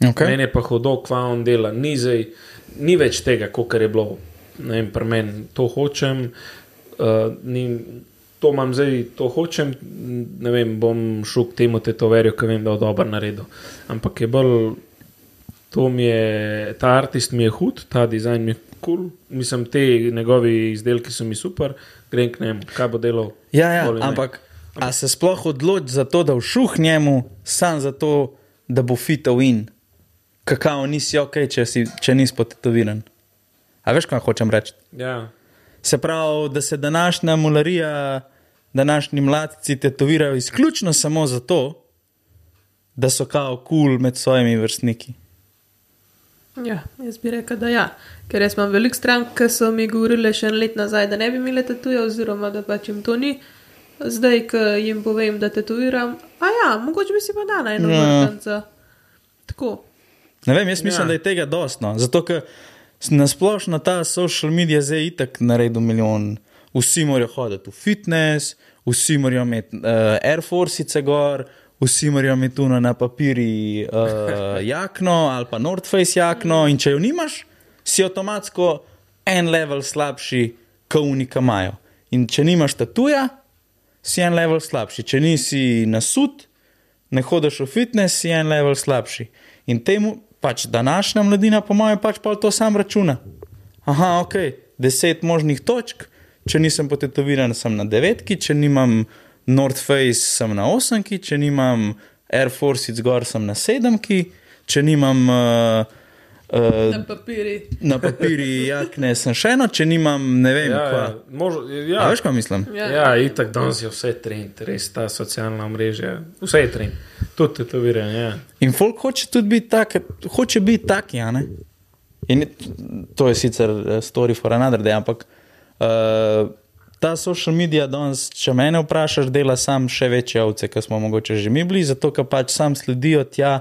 S2: Okay. Je pa hudo, kva on dela, ni, zdaj, ni več tega, kot je bilo. Ne vem, pri meni to hočem, uh, ni, to imam zdaj, to hočem. Ne vem, bom šel k temu tetoverju, ki vem, da je dobro naredil. Ampak je bolj, to mi je, ta artist mi je hud, ta dizajn mi je kul, cool. mislim, te njegovi izdelki so mi super, grem k njemu, kaj bo delal.
S1: Ja, ja,
S2: ali ne.
S1: ampak a se sploh odloči za to, da všuh njemu, sam zato, da bo fital in, kakao nisi ok, če, si, če nisi potetoviran. A veš, kaj hočem reči?
S2: Ja.
S1: Se pravi, da se današnja mularija, današnji mladci tetovirajo izključno samo zato, da so kao kul cool med svojimi vrstniki.
S3: Ja, jaz bi rekel, da ja. Ker jaz imam veliko strank, ki so mi govorile še en let nazaj, da ne bi imele tatuja, oziroma da pač jim to ni. Zdaj, ko jim povem, da tatuiram, a ja, mogoče bi si pa dala eno
S1: Ja.
S3: vrtanca. Tako.
S1: Ne vem, jaz mislim,
S2: Ja.
S1: da je tega dostno. Zato, ker nasplošno ta social medija zdaj itak naredil milijon. Vsi morajo hoditi v fitness, vsi morajo imeti uh, Air Force gor, vsi morajo imeti tuno na papiri uh, jakno ali pa North Face jakno. In če jo nimaš, si avtomatsko en level slabši, kot unika imajo. In če nimaš tatuja, si en level slabši. Če nisi nasud, ne hodiš v fitness, si en level slabši. In temu pač današnja mladina, po mojem, pač pa to sam računa. Aha, ok, deset možnih točk, če nisem potetoviran, sem na devetki, če nimam North Face, sem na osemki, če nimam Air Force zgor, sem na sedemki, če nimam uh, uh,
S3: Na papiri.
S1: na papiri jakne, sem še eno, če nimam ne vem,
S2: Ja,
S1: kva.
S2: ja. Mož,
S1: A
S2: ja.
S1: veš, kaj mislim?
S3: Ja.
S2: Ja, itak danes je vse trend, res ta socialna mreža, vse je trend, tudi tetoviranje. Ja.
S1: In folk hoče tudi biti tak, hoče biti taki, a ne? In to je sicer eh, story for another day, ampak uh, ta social media danes, če mene vprašaš, dela sam še večje ovce, kot smo mogoče že mi bili, zato ker pač sam sledijo tja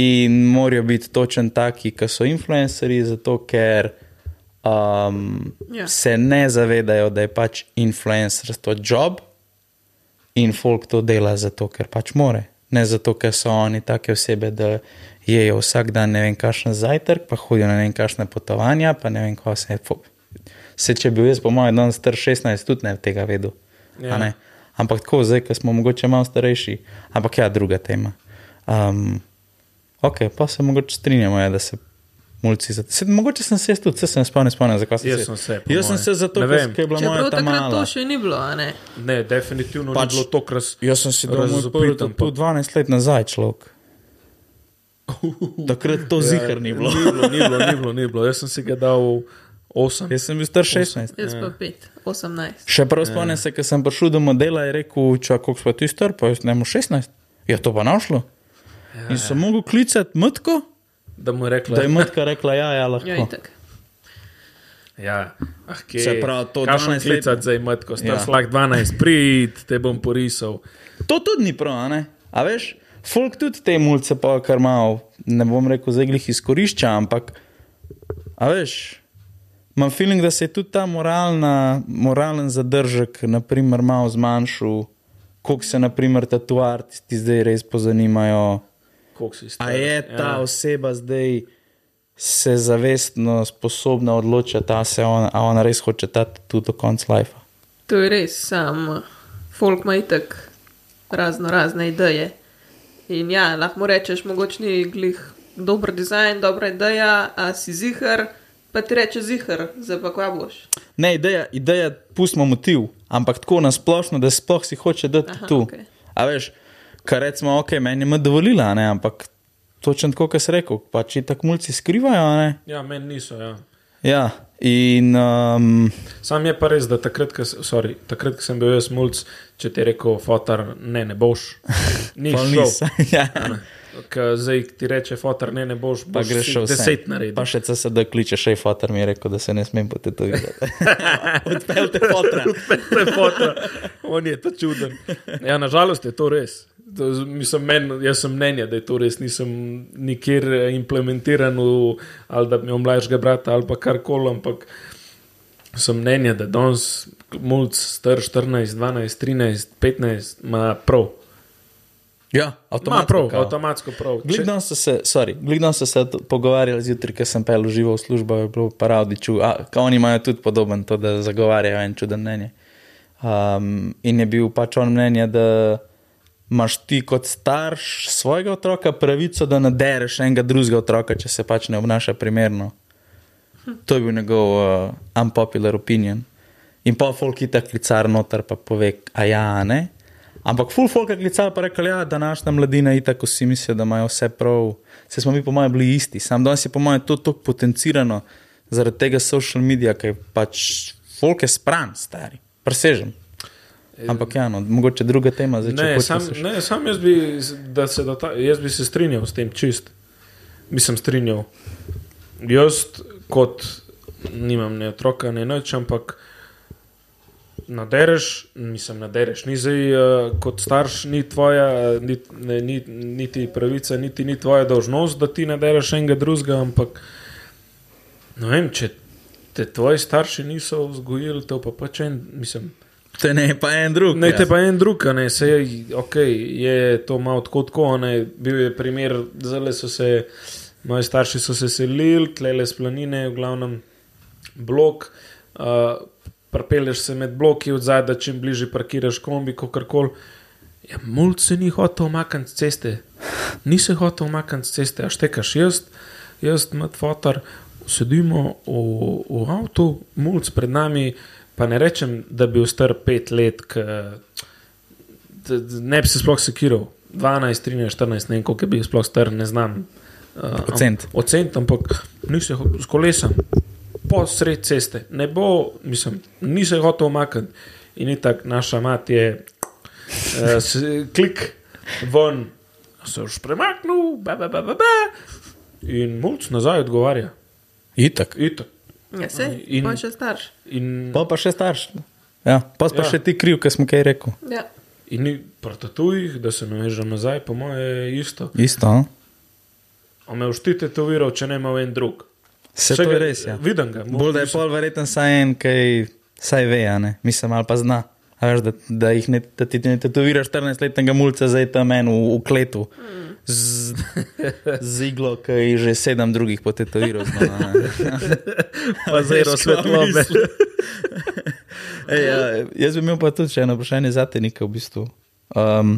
S1: in morajo biti točen taki, kot so influencerji, zato ker um,
S3: Ja.
S1: se ne zavedajo, da je pač influencerstvo job in folk to dela zato, ker pač more. Ne zato, ker so oni take osebe, da jejo vsak dan ne vem, kakšen zajtrk, pa hodijo na ne vem, kakšne potovanja, pa ne vem, kaj se je. Se, če bi bil jaz, po mojem, danes star 16, tudi ne bi tega vedel.
S2: Ja.
S1: Ja. Ampak tako, zdaj, ko smo mogoče malo starejši, ampak ja, druga tema. Um, ok, pa se mogoče strinjamo, ja, da se mulci. za- Se, mogoče sem se jaz tudi, se sem spomnil, spomnil, zakaj sem
S2: Jaz
S1: se.
S2: sem se, po
S1: Jaz sem
S2: moje.
S1: se zato,
S2: Ne
S1: ker je bila moja
S3: Čeprav
S1: ta
S3: takrat to še ni bilo, a ne.
S2: Ne, definitivno
S1: Pač-
S2: ni bilo to, kar s-
S1: Jaz sem si dal moj
S2: razvpit,
S1: prvi
S2: ampak-
S1: tatu 12 let nazaj, človek. Takrat to zihar ni bilo.
S2: Ni bilo, ni bilo, ni bilo, ni bilo. Jaz sem si ga dal 8.
S1: Jaz sem bil star 16.
S3: Jaz pa 5, 18.
S1: Še prav spomnim se, ker sem prišel do modela in rekel, če kako smo ti star, pa jaz ne morem 16. Ja, to pa našlo. Ja, in sem mogel klicati Mtko,
S2: Da mu je rekla,
S1: da je Mtka rekla, ja, ja, lahko.
S3: Ja, itak.
S2: Ja, ah, kje,
S1: Se pravi, to
S2: Kakšen
S1: 12 let-
S2: klicat zdaj, matko, star
S1: Ja.
S2: ja. slag 12, prid, te bom porisal.
S1: To tudi ni prav, a ne? A veš, folk tudi te mulce pa kar malo, ne bom rekel, zdaj glih izkorišča, ampak, a veš, imam feeling, da se je tudi ta moralna, moralen zadržek, naprimer, malo zmanjšal, koliko se, naprimer, tatuarti zdaj res pozanimajo. A je ta
S2: ja.
S1: oseba zdaj se zavestno sposobna odločiti, a, se on, a ona res hoče ta tudi do konca life.
S3: To je res, sam folk ima itak razno razne ideje. In ja, lahko rečeš, mogoče ni glih dober dizajn, dobra ideja, a si zihar, pa ti reče zihar, zdaj pa kva boš.
S1: Ne, ideja, ideja pustimo motiv, ampak tako nasplošno, da sploh si hoče dati
S3: Aha,
S1: tu.
S3: okej.
S1: A veš, kar recimo, ok, meni je dovolila, ne, ampak točno tako, kot si rekel, pač tako mulci skrivajo, ne.
S2: Ja, meni niso. Ja.
S1: Ja, in um,
S2: Sam je pa res, da takrat, ko sorry, takrat, ko sem bil jaz mulj, če ti je rekel, fotar, ne, ne boš. Ni šel.
S1: nis. ja.
S2: Ko zdaj ti reče, fotar, ne, ne boš,
S1: Pa
S2: boš
S1: greš še
S2: deset narediti.
S1: Pa še CSD kliče, še fotor mi je rekel, da se ne smem potetovirati. Odpeljte fotra.
S2: Te fotra. On je ta čuden. Ja, nažalost je to res. To, mislim, men, jaz sem mnenja, da je to res. Nisem nikjer eh, implementiran v, ali da bi imel mlajšega brata ali pa karkoli, ampak sem mnenja, da danes mulj star 14, 12, 13, 15 ima prav.
S1: Ja, avtomatsko.
S2: prav,
S1: kao.
S2: avtomatsko prav.
S1: Glikdon so se, sorry, Glikdon so se to pogovarjali zjutraj, ker sem pel živo v službo, je bilo pa ravdiču. Oni imajo tudi podoben to, da zagovarjajo en čuden mnenje. Um, in je bil pač on mnenja, da imaš ti kot starš svojega otroka pravico, da nadereš enega drugega otroka, če se pač ne obnaša primerno. To je bil njegov uh, unpopular opinion. In pa folk je tako klicar noter, pa pove, a ja, a ne. Ampak full folk je klical pa rekel, ja, današnja mladina je tako si mislijo, da imajo vse prav. Se smo mi po mojem bili isti. Sam danes je po mojem to tako potencirano zaradi tega social medija, ker je pač folk je spran, stari. Presežem. Ampak ja, no, mogoče druga tema. Zdaj,
S2: Ne,
S1: hočeš
S2: sam, ne, sam jaz bi, da se dota, jaz bi se strinjal s tem čist. Bi se strinjal. Jaz kot nimam ne otroka, ne noč, ampak nadereš, mislim, nadereš. Ni zdaj uh, kot starš, ni tvoja, ni, ne, ni, niti pravica, niti ni tvoja dolžnost, da ti nadereš enega drugega, ampak ne vem, če te tvoji starši niso vzgojili, to pa pač en, mislim.
S1: Te ne, pa en drug.
S2: Ne,
S1: ja.
S2: te pa en drug, ne, se je, ok, je to malo tako, tako, ne, bil je primer, zelo so se, moji starši so se selili, tlele s planine, v glavnem blok, uh, prepeleš se med bloki od zadaj, da čim bližje parkiraš kombi, kakorkoli. Ja, mulj se ni hotel omakniti s ceste, ni se hotel omakniti s ceste, a štekaš jaz, jaz, mat fotor, sedimo v, v avtu, mulj pred nami, pa ne rečem, da bi bil star pet let, k, d- d- ne bi se sploh sekiral, 12, 13, 14, ne vem, koliko je bil sploh star, ne znam. Uh,
S1: Ocent.
S2: Ocent, ampak nisi ho- s kolesom, po sred ceste, ne bo, mislim, nisi hotel omakniti. In ni tako, naša mat je uh, s, klik ven, se už premaknil, ba, ba, ba, ba, ba, in mulj nazaj odgovarja.
S1: Itak.
S2: Itak.
S3: Ja, se,
S2: In-
S3: pa še starš.
S2: In,
S1: Pa pa še starš. Ja, pa pa
S2: Ja.
S1: še ti kriv, ker smo kaj rekel.
S3: Ja.
S2: in ni pri tatujih, da se navežem nazaj, po moje je isto.
S1: Isto, no?
S2: A me už ti tetoviral, če ne ima en drug.
S1: Se to je res, ja.
S2: Vidim ga.
S1: Bolj da je pol verjeten saj en, ki saj ve? Mislim, ali pa zna. Veš, da, da, ne, da ti ne tetoviraš 14-letnega mulca, zdaj tam en v, v kletu. Z, z iglo, ki je že sedem drugih potetoviral.
S2: Pa
S1: kaj
S2: svetlobe.
S1: Ej, ja, jaz bi imel pa tudi še eno vprašanje za te, nekaj v bistvu. Um,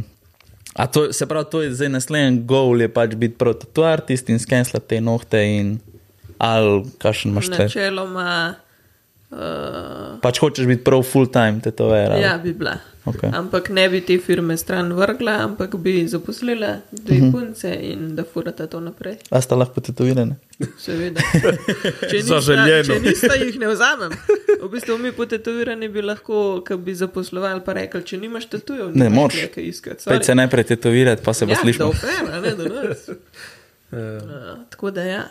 S1: a to, se pravi, to je zdaj naslednji goal, je pač biti prav tu artist in skenslati te nohte in ali kakšen imaš te.
S3: Načeloma, uh,
S1: Pač hočeš biti prav full time tetover. ali?
S3: ja, bi bila.
S1: Okej.
S3: Ampak ne bi te firme stran vrgla, ampak bi zaposlila dve
S1: Mhm.
S3: punce in da furata to naprej.
S1: A sta lahko tetovirane?
S3: Seveda. Če nista,
S2: Zaželjeno.
S3: če nista, jih ne vzamem. V bistvu mi potetovirani bi lahko, ki bi zaposlovali, pa rekli, če nimaš tatujev,
S1: Ne,
S3: iskati.
S1: Pej se najprej tetovirati, pa se
S3: ja,
S1: slišimo.
S3: Da, oper, ne, da nas.
S2: Uh,
S3: Uh, tako da ja.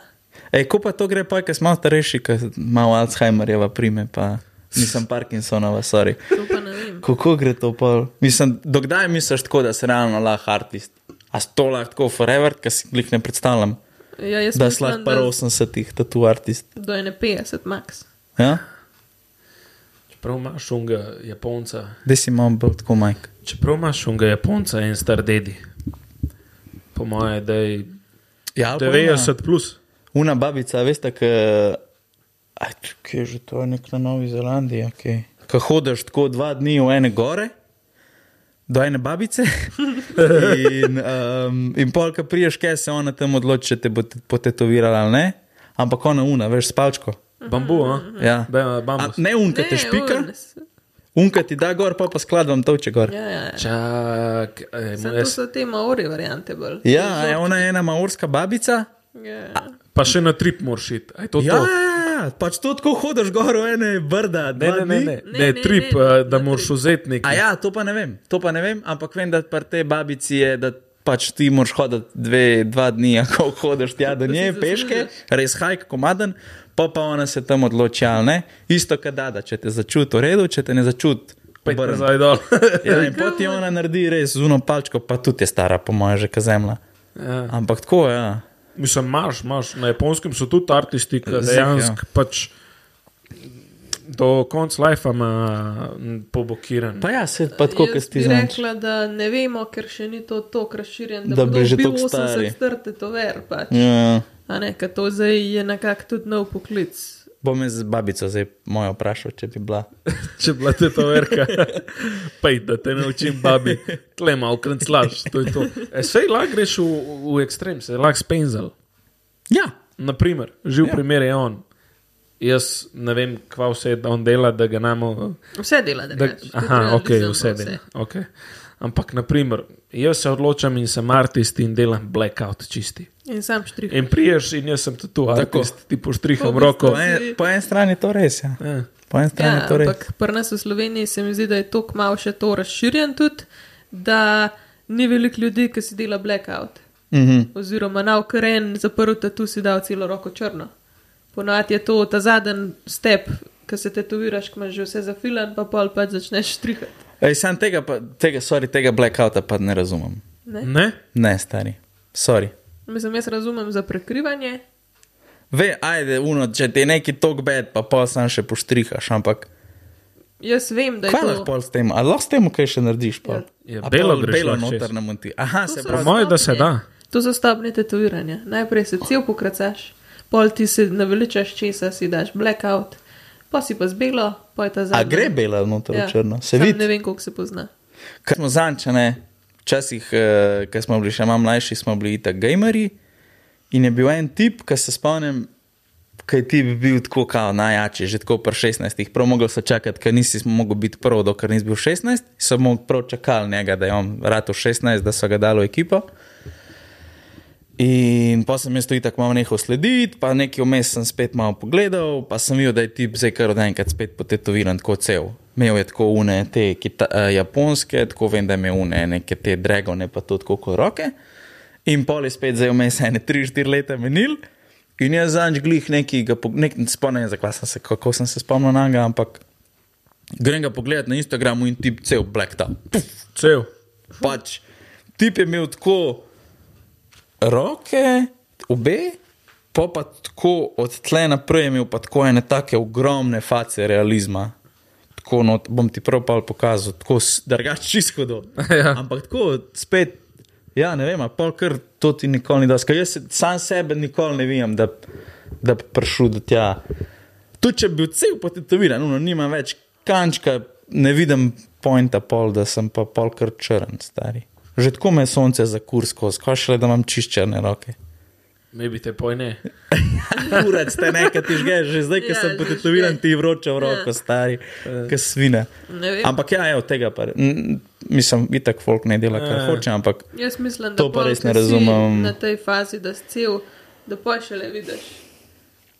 S1: Ej, ko pa to gre, pa ker smo starejši, ker malo Alzheimerjeva prime, pa nisem Parkinsonova, sorry.
S3: Pa ne.
S1: Kako gre to pol? Mislim, dokdaj misliš tako, da si realno lahko artist? A to lahko tako forever, ker si jih ne predstavljam,
S3: Ja, jaz
S1: da si lahko par 80-ih tatu artist.
S3: do ene 50 max.
S1: Ja?
S2: čeprav imaš unga Japonca,
S1: Da si imam bolj tako majk.
S2: čeprav imaš unga Japonca in star dedi. Po moje, da je
S1: Ja, ali pa
S2: 90 plus.
S1: Una, babica, veste, ki je že to nek na Novi Zelandiji, okay. ki hodiš tako dva dni v ene gore, do ene babice. in, um, in pol, ko priješ, kaj se ona tam odloči, če te bo te- potetovirala ali ne. Ampak ona una, veš, spalčko.
S2: Bambu, a?
S1: Ja.
S2: Be,
S1: A, ne unka te špika,
S3: on-
S1: unka ti da gor, pa pa skladvam toče gor.
S3: Ja, ja. ja.
S2: Čak, ej,
S3: to so te maori variante bolj.
S1: Ja, je ona je ena maorska babica.
S3: Ja.
S2: Pa še na trip moraš iti. Aj to
S1: Ja,
S2: to?
S1: ja, ja, pač to tako hodiš gor v ene brda.
S2: Ne,
S1: dva
S2: ne, ne,
S1: dni.
S2: ne,
S3: Ne,
S2: ne,
S3: ne,
S2: trip,
S3: ne,
S2: eh, da
S3: na
S2: moraš vzeti nekaj.
S1: A ja, to pa ne vem, to pa ne vem, ampak vem, da pri tej babici je, da pač ti moraš hoditi dve, dva dni, ako hodiš tja do nje, peške, res hajk, komaden, pa pa ona se tam odloči, ali ne. Isto, kad da, če te začuti v redu, če te ne začuti.
S2: Pejte
S1: obrni.
S2: nazaj dol.
S1: Ja, in poti ona naredi res z uno palčko, pa tudi je stara, po mojem, že ka zemlja.
S2: ja.
S1: Ampak tako, ja.
S2: Mislim, imaš, imaš. Na japonskem so tudi artisti, ki dejansko ja. pač do konca life ima pobokiran.
S1: Pa ja, se pa tako, kot
S3: bi
S1: znaš.
S3: rekla, da ne vemo, ker še ni to tako razširjeno,
S1: Da bi že toliko stari.
S3: 80 strte to ver. Pač.
S1: Ja.
S3: A ne, ker to zdaj je nekako tudi nov poklic.
S1: Bom jaz babico zdaj mojo vprašal, če bi bila.
S2: Če bila te to verka, pej, da te naučim, babi, tle malo krenclaš, to je to. E, sej lahko greš v, v ekstrem, se lahko spenzel.
S1: Ja,
S2: Naprimer, živ
S1: Ja.
S2: primer je on. Jaz ne vem, kva vse da on dela, da ga namo.
S3: Vse dela, da
S2: Da,
S3: greš.
S2: aha, ok, vse dela. Okay. Ampak, naprimer, jaz se odločam in sem artist in delam blackout čisti.
S3: In sam štrih.
S2: In priješ in jaz sem tudi tu artist, ti poštriham
S3: Po
S2: roko.
S1: po, en, po eni strani je to res. Ja.
S2: Ja.
S1: Po eni strani
S3: Ja,
S1: je to res.
S3: ampak pri nas v Sloveniji se mi zdi, da je to kmalo še to razširjen tudi, da ni veliko ljudi, ki si dela blackout.
S1: Mhm.
S3: Oziroma, na ukren zaprl tu si dal celo roko črno. Ponovadi je to ta zadnji step, ki se tetoviraš, ko imaš že vse zafilan, pa pol pač začneš štrihati.
S1: Ej, sam tega, pa, tega, sorry, tega blackouta pa ne razumem.
S3: Ne?
S2: Ne?
S1: Ne, stari. Sorry.
S3: Mislim, jaz razumem za prekrivanje.
S1: Ve, ajde, uno, če ti je neki tok bed, pa pol sam še poštrihaš, ampak
S3: Jaz vem, da je
S1: kaj
S3: to.
S1: lahko pol s tem, ali lahko s tem kaj še narediš? Pol?
S2: Ja,
S1: A
S2: belo
S1: pol
S2: greš
S1: belo
S2: lahko
S1: noter
S2: čez.
S1: namonti. Aha,
S3: To
S1: se pravi.
S2: Po moje, da se da.
S3: To so stopnje tetoviranja. Najprej se cel pokracaš, pol ti se naveličaš česa, si daš blackout, pa si pa z belo, pa je ta
S1: A
S3: zadnji.
S1: gre bela noter v črno? Se vidi?
S3: Ne vem, koliko se pozna.
S1: Ker smo zančane, včasih, uh, ko smo bili še malo mlajši, smo bili tako gameri. In je bil en tip, ki se spomnim, ki ti bi bil tako kao najjači, že tako pri 16. Prav mogel so čakati, ker nisi mogel biti prvo, dokler nisi bil 16. Samo prav čakali njega, da je on rado 16, da so ga dali v ekipo. In pa sem jaz to tako malo nehal slediti, pa nekaj vmes sem spet malo pogledal, pa sem videl, da je tip zdaj kar od enkrat spet potetoviran tako cel. Imel je tako une te kita, uh, japonske, tako vem, da imel une neke te dragone, pa tudi kot roke. In pol je spet zdaj vmes ene 3-4 leta menil. In jaz zanj glih neki, nek, ne spomnim, zakaj sem se, kako sem se spomnil na njega, ampak grem ga pogledat na Instagramu in tip cel black top.
S2: Cel.
S1: Pač, tip je imel tako roke, obe, pa pa tako od tle naprej imel pa tako ene take ogromne face realizma. Tako, no, bom ti prav pol pokazal, tako s- drugače čisto do.
S2: Ja.
S1: Ampak tako spet, ja, ne vem, a pol kar to ti nikoli ni dosti. Jaz se, sam sebe nikoli ne vidim, da, da bi prišel do tja. Tudi če bi bil cel potetoviran, no, nima več kančka, ne vidim pointa pol, da sem pa pol kar črn, stari. Že tako me sonce za kurs skozi, kaj šele da imam čiščene roke.
S2: Me bi te pojne.
S1: Urac te nekaj ti žgeš, že zdaj, ko
S3: Ja,
S1: sem
S3: že
S1: potetoviran, ti vroča v roko,
S3: Ja.
S1: stari, kot svine.
S3: Ne vem.
S1: Ampak ja, evo tega pa, mislim, itak folk ne dela, kar
S2: Ja.
S1: hoče, ampak
S3: Jaz mislim, da
S1: To pa res ne razumem.
S3: Na tej fazi, da si cel, da pa še le vidiš.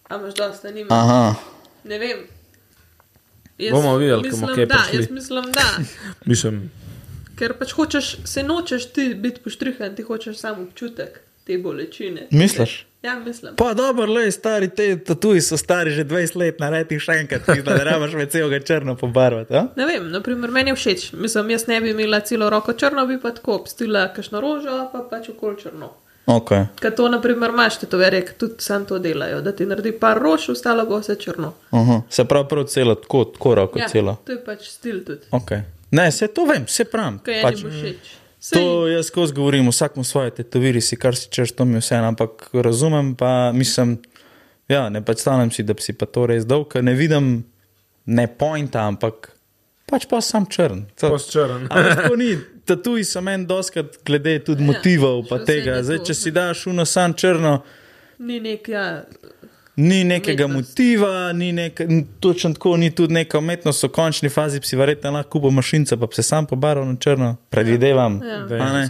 S3: A imaš dosta, nimaš.
S1: aha.
S3: Ne vem. Jaz
S2: Bomo videli, ko bomo
S3: mislim,
S2: kaj
S3: da,
S2: prišli.
S3: jaz mislim, da.
S2: Mislim,
S3: Ker pač hočeš, se nočeš ti biti poštrihan, ti hočeš samo občutek te bolečine.
S1: Misliš?
S3: Ja, mislim.
S1: Pa dobro, le stari, te tatuji so stari že 20 let, naredi še enkrat, da rabaš več celega črno pobarvati. a?
S3: Ne vem, naprimer, meni je všeč. Mislim, jaz ne bi imela celo roko črno, bi pa tako obstila kakšno rožo, pa pač okol črno.
S1: Ok.
S3: Ker to, naprimer, imaš te toverje, ki tudi sam to delajo, da ti naredi par rož, ostalo bo vse črno.
S1: Aha. Se pravi, prav celo, tako, tako roko
S3: Ja,
S1: celo.
S3: to je pač stil tudi.
S1: Okay. Ne, se to vem, se pravim.
S3: Kaj
S1: Pač.
S3: Sej,
S1: to jaz skozi govorim, vsak ima svoje tetoviri, si kar si češ, to mi vse, ampak razumem pa, mislim, ja, ne predstavljam si, da bi si pa to res dal, ker ne vidim ne pointa, ampak pač pa sam črn. To-
S2: Postčrn.
S1: Ampak tako ni, tatuji so meni doskrat glede tudi
S3: Ja,
S1: motivov pa
S3: vse
S1: tega. Zdaj,
S3: to,
S1: če si daš uno sam črno,
S3: Ni nek, ja,
S1: ni nekega
S3: Umetnost.
S1: motiva, ni nek, točno tako, ni tudi neka umetnost, v končni fazi si verjetno lahko kupil mašinco, pa se sam pobaral na črno, predvidevam.
S3: Ja.
S1: a ne?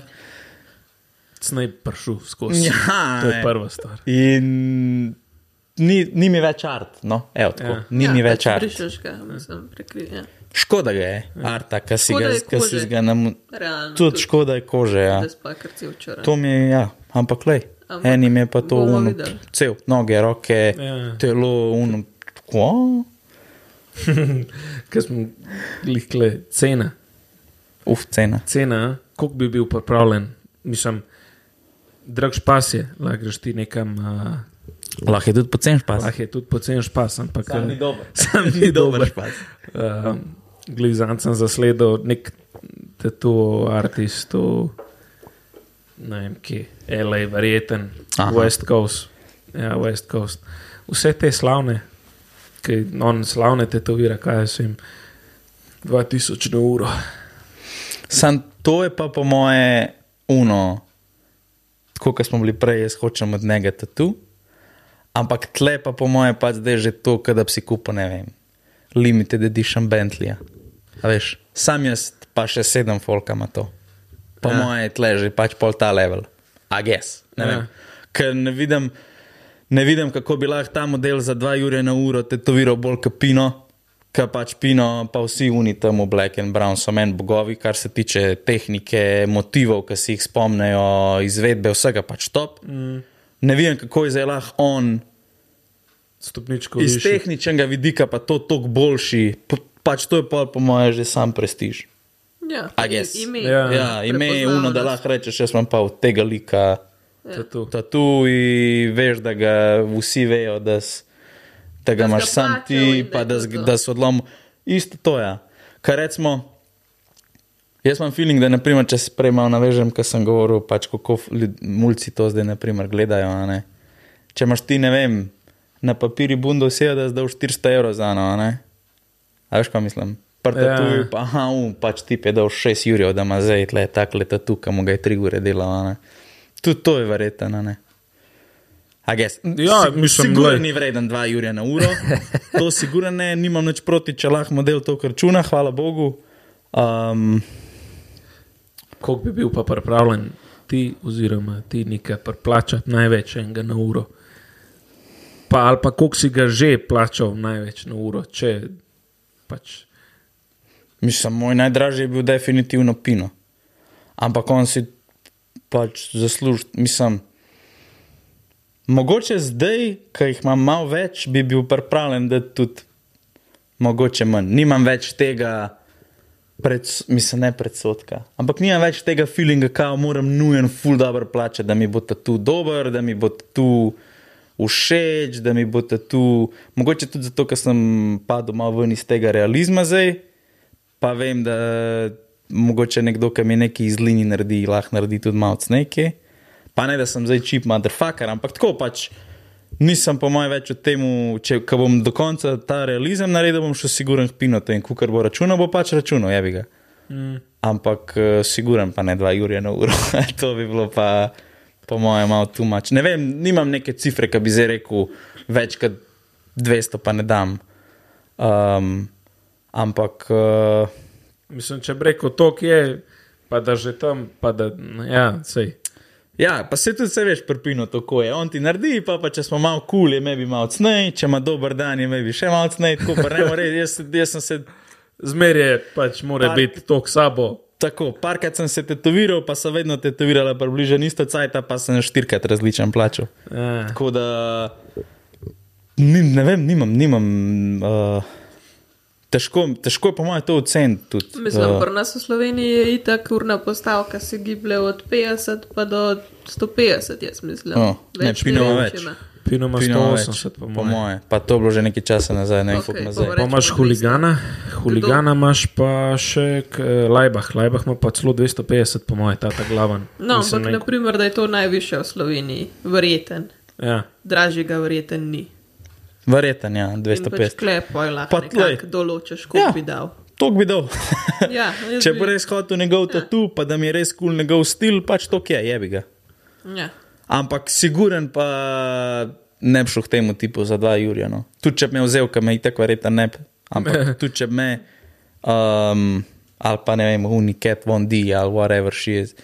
S2: Snaj pršu skozi.
S1: Ja,
S2: to je
S1: ne.
S2: prva stvar.
S1: In ni, ni mi več art, no, evo tako,
S2: Ja.
S1: ni
S3: ja,
S1: mi več
S3: pač
S1: art.
S3: Brišeš ga, mislim, prekri, ja.
S1: Škoda ga je, arta, ki si
S3: Škoda
S1: ga, si ga nam.
S3: Realno.
S1: Tudi škoda je kože, ja. To mi je, ja, ampak le.
S3: Ampak
S1: Enim je pa to uno, cel, noge, roke,
S2: Ja.
S1: telo, uno. Kvo?
S2: Ker smo likle cena.
S1: Uf, cena.
S2: Cena, koliko bi bil pripravljen, mislim, drag špas je, lahko greš ti nekam, uh,
S1: Lahko je tudi pocen špas.
S2: lahko je tudi pocen špas, ampak
S1: Sam ni dober.
S2: Sam
S1: ni dober špas.
S2: Uh, Glizant sem zasledil nek tatu artist, v, ne vem, ki je LA, verjeten,
S1: Aha.
S2: West Coast. Ja, West Coast. Vse te slavne, ki on slavne tetovira, kaj so jim 2000 na uro.
S1: Sam to je pa po moje uno, tako kot smo bili prej, jaz hočem od njega tatu. Ampak tle pa po moje pač zdaj že to, da bi si kupil, ne vem, limited edition Bentleya. A veš, sam jaz pa še sedem folka ima to. Po
S2: Ja.
S1: ja. moje tle že pač pol ta level. A guess, ne
S2: Ja.
S1: Ker ne vidim, ne vidim, kako bi lahko ta model za 2 ure na uro tetoviral bolj kot pino. Ker pač pino, pa vsi oni tam v Black and Brown so meni bogovi, kar se tiče tehnike, motivov, ki si jih spomnejo, izvedbe, vsega pač top. Mm. Ne vem, kako je zdaj lahko on
S2: Stopničko
S1: iz
S2: višji.
S1: tehničnega vidika pa to toliko boljši. Pa, pač to je pa po mojem že sam prestiž.
S3: Ja,
S1: I guess.
S3: ime.
S2: Ja.
S1: Ja, ime je uno, da lahko rečeš, jaz imam pa od tega lika
S2: Tatu.
S1: tatu in veš, da ga vsi vejo, da, s, da ga
S3: Da
S1: imaš sam ti,
S3: da
S1: pa da, da so odlom. Isto to je. Ja. Kar recimo, jaz imam feeling, da naprimer, če se prej malo navežem, ker sem govoril, pač kako mulci to zdaj naprimer, gledajo. a ne. Če imaš ti, ne vem, na papirju bundo vse, da zdaj 400 evrov za eno, a ne. A veš, kaj mislim? Prtatuj,
S2: Ja.
S1: pa aha, um, pač ti je dal 6 jurjev, da ima zdaj tle tak letatu, ki mu ga je 3 ure delal. Tudi to je verjetno, ne. A guess.
S2: Ja, mislim, glej.
S1: ni vreden 2 jurja na uro. To sigurno ne, nimam nič proti, če lahko model to računa, hvala Bogu. Um,
S2: Koliko bi bil pa pripravljen ti, oziroma ti nekaj plačati največ enega na uro? Pa ali pa koliko si ga že plačal največ na uro, če pač.
S1: Mislim, moj najdražji je bil definitivno Pino. Ampak on si pač zasluži, mislim. Mogoče zdaj, ki jih imam malo več, bi bil pripravljen, da tudi mogoče manj. Nimam več tega, pred, mislim, ne predsotka. Ampak nimam več tega feelinga, kao moram nujen, full dobro plačati, da mi bo tu dober, da mi bo tu všeč, da mi bo tu. Mogoče tudi zato, ker sem padel malo ven iz tega realizma zdaj, pa vem, da mogoče nekdo, ki mi nekaj iz linij naredi, lahko naredi tudi malo sneke. Pa ne, da sem zdaj čip motherfucker, ampak tako pač. Nisem po mojem več v tem, če bom do konca ta realizem naredil, bom še siguren pino to in kukar bo računal, bo pač računal, je bi ga.
S2: Mm.
S1: Ampak uh, siguren pa ne dva jurja na uro. to bi bilo pa po mojem malo tumač. Ne vem, nimam neke cifre, ki bi zdaj rekel več kot 200, pa ne dam. Um, ampak uh,
S2: Mislim, če rekel, to je, pa da že tam, pa da, ja, sej.
S1: Ja, pa se tudi, se veš, prpino tako je. On ti naredi, pa, pa če smo malo kul, cool, je mebi malo cnej, če ima dober dan, je mebi še malo cnej, tako pa ne more. Jaz, jaz sem se
S2: Zmer je pač mora
S1: Par-
S2: biti tok sabo.
S1: tako, parkrat sem se tetoviral, pa sem vedno tetovirala približno isto cajt, pa sem štirikrat različen plačal.
S2: Ja.
S1: Tako da, ni, ne vem, nimam, nimam. Uh, težko, težko je po mojem to oceniti. tudi,
S3: Mislim,
S1: uh,
S3: pri nas v Sloveniji je itak urna postavka, se giblje od 50 pa do 150, jaz mislim.
S1: O, ne, Pino ima
S3: vem,
S1: več.
S3: ima.
S2: Pino ima
S1: Pino več,
S2: 180, po
S1: po
S2: mojem.
S1: moje. Pa to je bilo že nekaj časa nazaj, ne koliko ima
S3: pa
S2: imaš
S3: 200.
S2: huligana, huligana imaš pa še k, eh, Lajbah. Lajbah ima pa celo 250, po mojem, ta ta glaven.
S3: No,
S2: Mislim,
S3: ampak
S2: ne-
S3: naprimer, da je to najviše v Sloveniji, verjeten.
S2: Ja.
S3: Dražjega verjeten ni.
S1: Verjeten, ja,
S3: In pač
S1: 250.
S3: klepo je lahko nekako določiš, koliko
S1: Ja.
S3: bi dal.
S1: to bi dal.
S3: Ja,
S1: Če
S3: bi-
S1: res hotel njegov
S3: Ja.
S1: tatu, pa da mi je res kul cool njegov stil, pač to je, je bi ga.
S3: Ja.
S1: Ampak siguren pa ne bi šel k temu tipu za dva Jurija. No. Tudi če bi me vzel, ki me je tako verjetno ne bi. Ampak tudi če bi me, um, ali pa ne vem, Unicat, Von D ali whatever she is.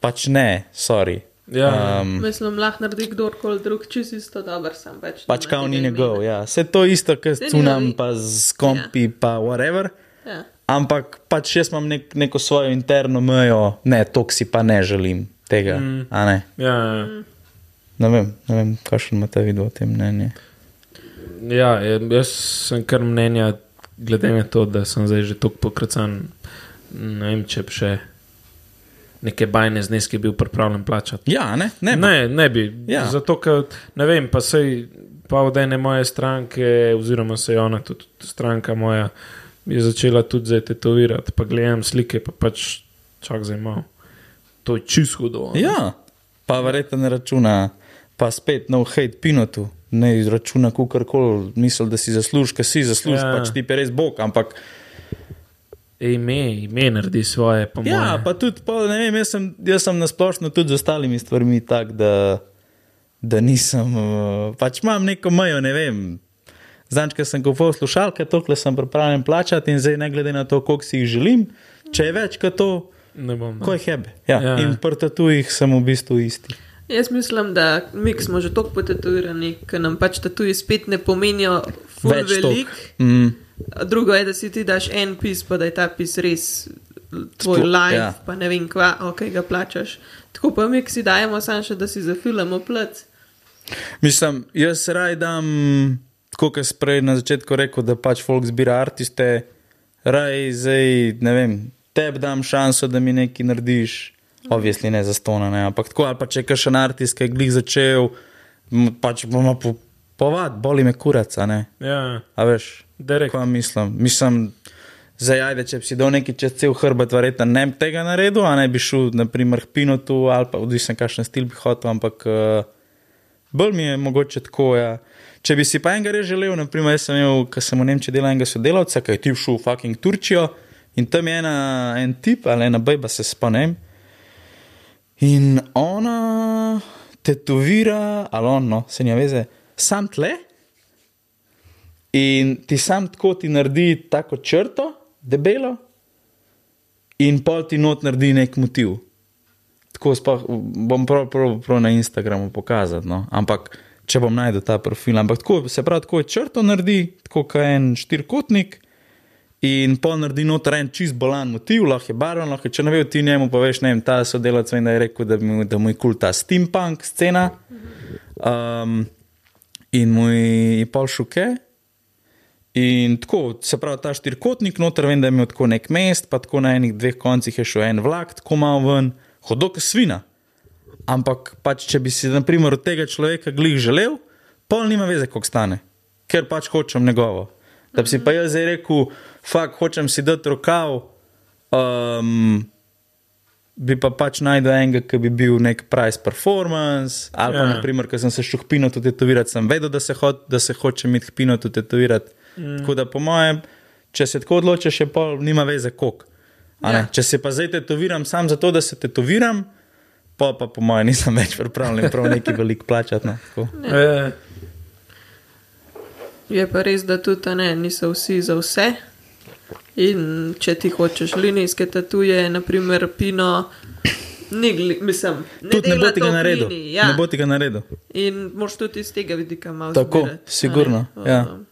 S1: Pač ne, sorry.
S2: Ja.
S1: um,
S3: Mislim, lahko naredi kdorkoli drug, čist isto dober sem. Pač,
S1: pač kao ni njegov. Ja. Vse to isto, kot s Cunam,
S3: njegovi-
S1: pa z kompi, ja. pa whatever.
S3: Ja.
S1: Ampak pač jaz imam nek, neko svojo interno mejo, ne, to si pa ne želim tega. Mm. Ne?
S2: Ja, ja.
S1: ne vem, ne vem kakšen imate videl o tem mnenje.
S2: ja, jaz sem kar mnenja, glede na to, da sem zdaj že tako pokracan. Ne vem, če bi še neke bajne zneske bil pripravljen plačati.
S1: Ja, ne, ne, ne.
S2: Ne, ne bi.
S1: Ja.
S2: Zato, ker ne vem, pa sej pa od ene moje stranke, oziroma se je ona, tudi stranka moja, je začela tudi zdaj tetovirati. Pa gledam slike, pa pač čak zdaj malo. To je čisto hudo.
S1: Ja, pa verjetno ne računa, pa spet no hate pinotu. Ne izračuna, kako koli misli, da si zaslužiš, kaj si zaslužiš,
S2: ja.
S1: pač ti je res bog. Ampak
S2: Ime, ime naredi svoje, po
S1: ja,
S2: moje.
S1: pa tudi, pa, ne vem, jaz sem, jaz sem nasplošno tudi z ostalimi stvarmi tak, da, da nisem, uh, pač imam neko mejo, ne vem. Zanč, ker sem kupoval slušalke, tokle sem pripravljen plačati in zdaj ne glede na to, koliko si jih želim, če je več kot to,
S2: Ne bom.
S1: ko je hebe. Ja,
S2: Ja.
S1: ja. In pri tatujih sem v bistvu isti.
S3: Jaz mislim, da mi smo že tako potetovirani, ker nam pač tatuji spet ne pomenijo ful
S1: Več
S3: velik.
S1: Mm.
S3: Drugo je, da si ti daš en pis, pa da je ta pis res tvoj live,
S1: ja.
S3: pa ne vem kva, ok, ga plačaš. Tako pa mi, ki si dajemo samo še, da si zafilamo plec.
S1: Mislim, jaz raj dam, tako kot sem prej na začetku rekel, da pač folk zbira artiste, raj zdaj, ne vem, tebi dam šanso, da mi nekaj narediš, obvisli ne za stona, ne, ampak tako, ali pa če je kakšen artist, ki je glih začel, pač bomo po, povad, boli me kurac, a ne,
S2: Ja,
S1: a veš,
S2: direkt.
S1: kaj mislim, mislim. Zdaj, ajde, če bi si dal neki čez cel hrbet, verjetno ne bi tega naredil, a ne bi šel, naprimer, k Pinotu ali pa odvisen, kakšen stil bi hotel, ampak uh, bolj mi je mogoče tako. Ja. Če bi si pa enega res želel, naprimer, jaz sem imel, ko sem v Nemčiji delal enega sodelavca, ki je ti šel v fucking Turčijo in tam je ena, en tip ali ena bejba, se spomnim. In ona tetovira, ali on, no, se nja veze, sam tle. In ti sam tako ti naredi tako črto, debelo, in pol ti not naredi nek motiv. Tako sploh, bom prav, prav, prav na Instagramu pokazal, no? ampak če bom najdel ta profil. Ampak tako, se pravi, tako je črto naredi, tako kot en štirikotnik. In pol naredi noter en čist bolan motiv, lahko je barven, lahko je, veš, ti njemu poveš, ne vem, ta sodelavec vem, da je rekel, da, mu, da mu je kul cool ta steampunk scena. Um, in mu je pol šuke. In tako, se pravi, ta štirikotnik noter, vem, da je imel tako nek mest, pa tako na enih dveh koncih je šel en vlak, tako malo ven, hodok svina. Ampak pač, če bi si, na primer, od tega človeka glih želel, pol nima veze, koliko stane, ker pač hočem njegovo. Da bi si pa jaz zdaj rekel, fakt, hočem si dati rokav, um, bi pa pač najdel enega, ki bi bil nek price performance, ali pa,
S2: Ja.
S1: naprimer, ker sem se šel hpino tudi tetovirati, sem vedel, da se, ho da se hoče imeti hpino tudi tetovirati. Mm. Tako da, po mojem, če se tako odločiš, je pol, nima veze, ne?
S3: Ja.
S1: Če se pa zdaj tetoviram sam zato, da se tetoviram, pa, pa po mojem nisem več pripravljen prav neki velik plačati. No. Tako.
S2: Ja.
S3: Je pa res, da tudi ne, niso vsi za vse. In če ti hočeš linijske tatuje, naprimer Pino, ni mislim, ne,
S1: Tudi ne bo tega
S3: to v
S1: naredil.
S3: Ja.
S1: Ne bo tega naredil.
S3: In moš tudi iz tega vidika malo
S1: Tako,
S3: zbirati, ne.
S1: sigurno, ja.
S3: Um,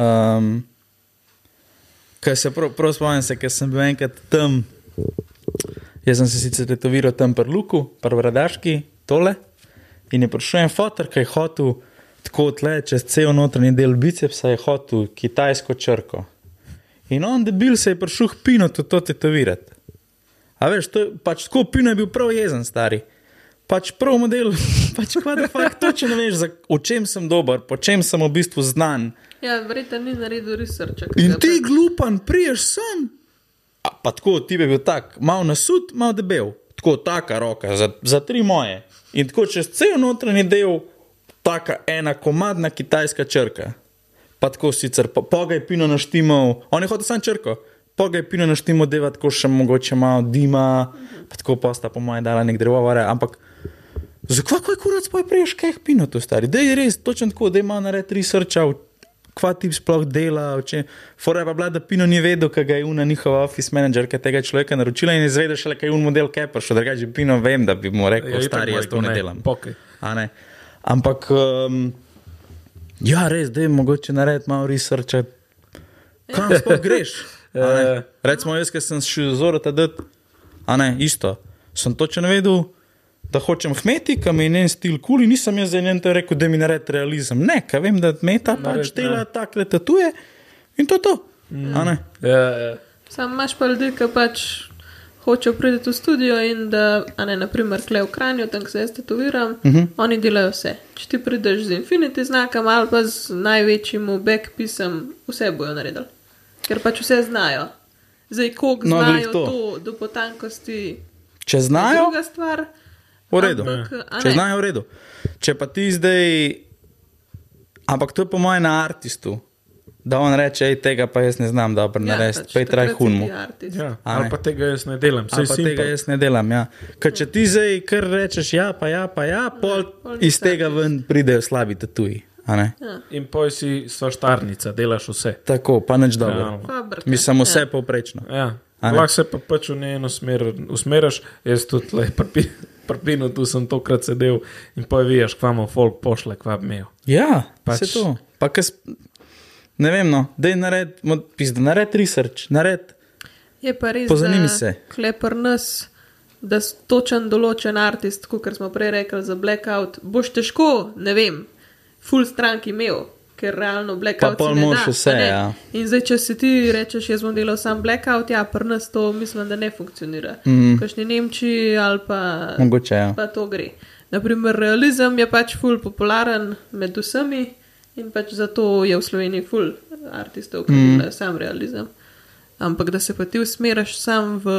S1: Um, Kaj se prav, prav spomnim, se, ker sem bil enkrat tam, jaz sem se sicer tetoviral tam pri Luku, pri Vradaški, tole. In je prišel en fotor, ki je hotel tako tle, čez cel notranji del bicepsa, je hotel kitajsko črko. In on, debil, se je prišel pino to tetovirati. A veš, to je pač tako pino je bil prav jezen, stari. Pač prav model, pač kva da fakt, točno ne veš, za, o čem sem dober, po čem sem v bistvu znan.
S3: Ja, verjetno ni naredil researcha.
S1: In ti,
S3: pa-
S1: glupan, priješ sem. A, pa tako, ti bi bil tak, malo nasud, malo debel, tako taka roka, za, za tri moje. In tako čez cel notranji del, taka ena komadna kitajska črka. Pa tako sicer, po- pogaj pino naštimal, on je hotel sam črko, pogaj pino naštimal, deva tako še mogoče malo dima, pa tako posta po mojem dala nek drevovare, ampak zakaj je kurac poj priješ kaj pino to stari, da je res, točno tako, da ima nared researcha, kva ti sploh dela, če, fora je pa bila, da pino ni vedel, kaj ga je una njihova office managerka tega človeka naročila in je izvedel šele, kaj je un model kepa, še drugače pino vem, da bi mu rekel, ja, stari, jaz to ne delam. Ne. Ampak, um, ja, res, da je mogoče narediti malo researcha. Kam sploh greš? Ne.
S2: Eh.
S1: Recimo, jaz, ki sem šel z Zorota, da a ne, isto. Sem točno vedel, da hočem hmeti, kam je njen stil kul, cool, in nisem jaz za njen to rekel, da mi naredi realizem. Ne, ker vem, da meta pač
S2: Nared,
S1: dela
S2: ja.
S1: takle tatuje in to je to. A ne.
S2: Ja, ja.
S3: Sam imaš pa ljudi, ki pač hočejo priti v studio in da, a ne, naprimer, kle v Kranju, tam se jaz tetoviram, uh -huh. oni delajo vse. Če ti prideš z Infinity znakom ali pa z največjim backpisem, vse bojo naredili. Ker pač vse znajo. Zdaj, koliko
S1: No,
S3: znajo
S1: to.
S3: to. do potankosti,
S1: Če
S3: je
S1: znajo,
S3: druga stvar.
S1: v redu.
S3: Ampak,
S1: Če znajo, v redu. Če pa ti zdaj, ampak to je po mojem na artistu, da on reče, ej, tega pa jaz ne znam dobro narediti,
S3: pač
S1: je traj
S3: si
S1: hunmu.
S3: ti artist.
S2: ja. Ali pa tega jaz ne delam, vse
S1: pa tega jaz ne delam. Ja. Ker če ti zdaj kar rečeš, ja, pa ja, pa ja, pol
S3: pol ni
S1: iz tega
S3: artist.
S1: ven pridejo slabi tatuji. a ne.
S2: In poj si svaštarnica, delaš vse.
S1: Tako, pa nič dobro.
S3: Fabrika.
S1: Mislim, vse
S3: Ja.
S1: povprečno.
S2: Ja.
S1: A ne?
S2: Lahko se pa pač v njeno smer usmeriš, jaz tudi le prpino, tu sem tokrat sedel in pa vidiš, kva mu folk pošle, kva imel.
S1: Ja, Pač- se to. Pa kas, ne vem, no, da je nared, mo- pizda, nared research, nared.
S3: Je pa res,
S1: Pozanimi
S3: da
S1: se.
S3: klepar nas, da točen določen artist, kot smo prej rekli za Blackout, boš težko, ne vem, full strank imel, ker realno Blackout.
S1: pol
S3: si ne
S1: moraš
S3: da,
S1: vse,
S3: ne.
S1: ja.
S3: In zdaj, če si ti rečeš, jaz bom delal sam Blackout, ja, pri nas to mislim, da ne funkcionira. Mm. Kašni Nemčiji ali pa.
S1: Mogoče, ja.
S3: Pa to gre. Naprimer, realizem je pač ful popularen med vsemi in pač zato je v Sloveniji ful artistov, ki mm. delajo sam realizem. Ampak da se pa ti usmeriš sam v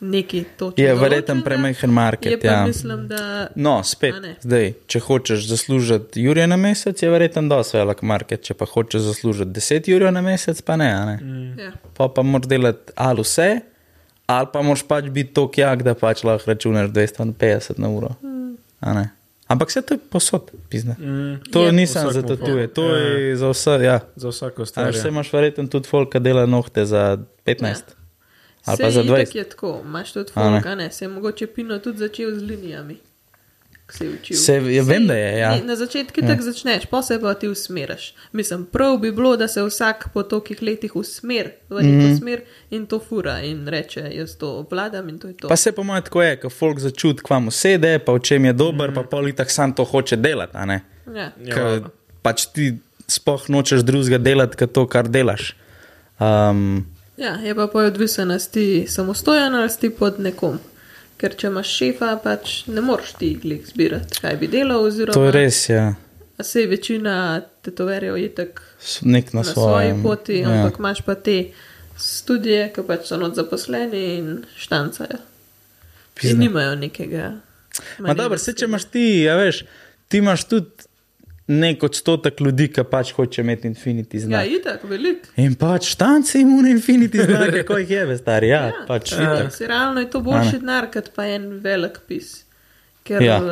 S3: neki točki.
S1: Je verjeten premehen market.
S3: Je
S1: Ja.
S3: mislim, da.
S1: No, spet, zdaj, če hočeš zaslužiti Jurija na mesec, je verjeten dosti velik market, če pa hočeš zaslužiti 10 Jurija na mesec, pa ne. a ne? Mm.
S3: Ja.
S1: Pa pa moraš delati ali vse, ali pa moraš pač biti tako jak, da pač lahko računaš 250 na uro. A ne? Ampak vse to je posod, pizna.
S2: Mm,
S1: To
S3: Je.
S1: ni samo za tatuje, to
S2: Ja.
S1: je za vse. Ja.
S2: za vsako stvar.
S1: vse
S2: ja.
S1: imaš verjetno tudi folk, ki dela nohte za 15 ja. ali pa za
S3: itak
S1: 20.
S3: je tako, imaš tudi
S1: ne?
S3: folk, a ne, se je mogoče Pino tudi začel z linijami. Ko Se je učil.
S1: Se- ja, vem, da je, ja.
S3: Ne, na začetku ja. tako začneš, pa se pa ti usmeriš. Mislim, prav bi bilo, da se vsak po tolikih letih usmer v neko mm
S1: Mhm.
S3: -hmm. smer in to fura in reče, jaz to obvladam in to je to.
S1: Pa se po mojem tako je, ko folk začuti, kva mu sede, pa v čem je dober, mm. pa politik sam to hoče delati. a ne?
S3: Ja.
S2: Ja, valjda.
S1: pač ti spoh nočeš drugega delati, kot to, kar delaš. Um,
S3: ja, je pa odvisen, ali si samostojen ali si pod nekom. Ker če imaš šefa, pač ne moreš ti glih zbirati, kaj bi delal. Oziroma,
S1: to je res, ja.
S3: A sej večina tetoverjev je tako
S1: Nek na,
S3: na svoji poti,
S1: ja.
S3: ampak imaš pa te studije, ki pač so not zaposleni in štancajo. In
S1: Pizda.
S3: nimajo nekega.
S1: Ma dobro, se če imaš ti, a veš, ti imaš tudi nek odstotek ljudi, ki pač hoče imeti infinity
S3: Ja,
S1: znak.
S3: itak, velik.
S1: In pač štanci imajo infinity znake, ko jih je, stari. Ja, ja pač
S3: ja, si realno je to boljši denar, kot pa en velik pis. Ker
S1: Ja.
S3: uh,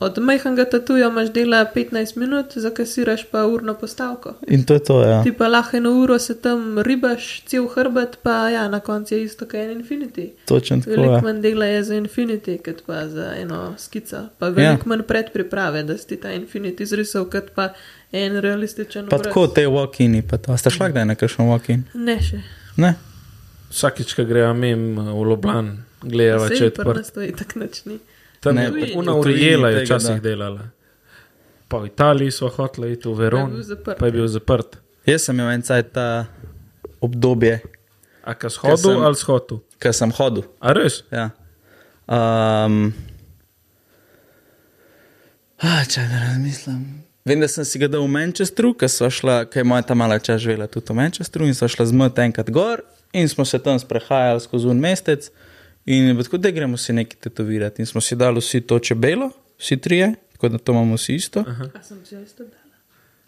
S3: od majhnega tatuja imaš dela 15 minut, zakasiraš pa urno postavko.
S1: In to je to, ja.
S3: Ti pa lahko eno uro se tam ribaš, cel hrbet, pa ja, na koncu je isto, kot je en Infinity.
S1: Točno tako.
S3: Veliko
S1: Ja.
S3: manj dela je za Infinity, kot pa za eno skico. Pa veliko ja. manj predpriprave, da si ti ta Infinity zrisal, kot pa en realističen
S1: Pa
S3: obraz.
S1: tako te walk-ini, pa to. A ste šla kdaj na kakšen walk-in?
S3: Ne še.
S1: Ne?
S2: Vsakič, ko gremo mim v Loblan, gledava, če je odprt.
S3: tako načni.
S2: Tam
S1: Ne,
S2: je
S1: tujini
S2: urijela, je včasih
S1: da.
S2: delala. Pa v Italiji smo hoteli iti v Veron,
S3: Pa je bil zaprt.
S2: pa je bil zaprt.
S1: Jaz sem imel en cajt ta obdobje,
S2: A ka shodil ali shodil?
S1: ko sem hodil.
S2: A res?
S1: Ja. Um, ah, če da razmislim. Vem, da sem si ga dal v Manchesteru, ker je moja ta mala čas živela tudi v Manchesteru in sva šla z mrt enkrat gor in smo se tam sprehajali skozi un mesec in tako, da gremo si nekaj tetovirati in smo si dali vsi to čebelo, vsi trije, tako da to imamo vsi isto.
S3: A sem že isto dala.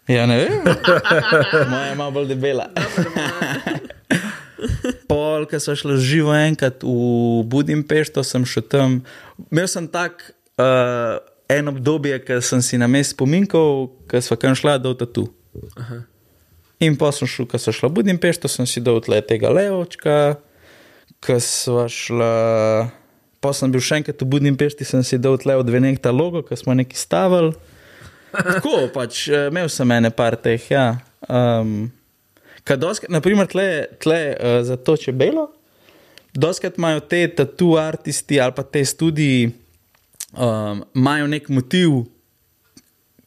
S1: Ja, ne vem. Moja je malo bolj debela. Pol, ki so šli živo enkrat v Budimpešto, sem šel tam. Imel sem tak uh, en obdobje, ki sem si na mestu spominkal, ki smo kam šla do tatu.
S2: Aha.
S1: In pa sem šel, ko so šla v Budimpešto, sem si dal tle tega levčka, ko so šla. Pa sem bil še enkrat v Budimpešti, sem si dal tle od venek ta logo, ki smo neki stavili. Tako pač, eh, imel sem ene par teh, ja. Um, Doskrat, naprimer, tle, tle uh, za to čebelo, doskrat imajo te tatu artisti ali pa te studiji, um, imajo nek motiv,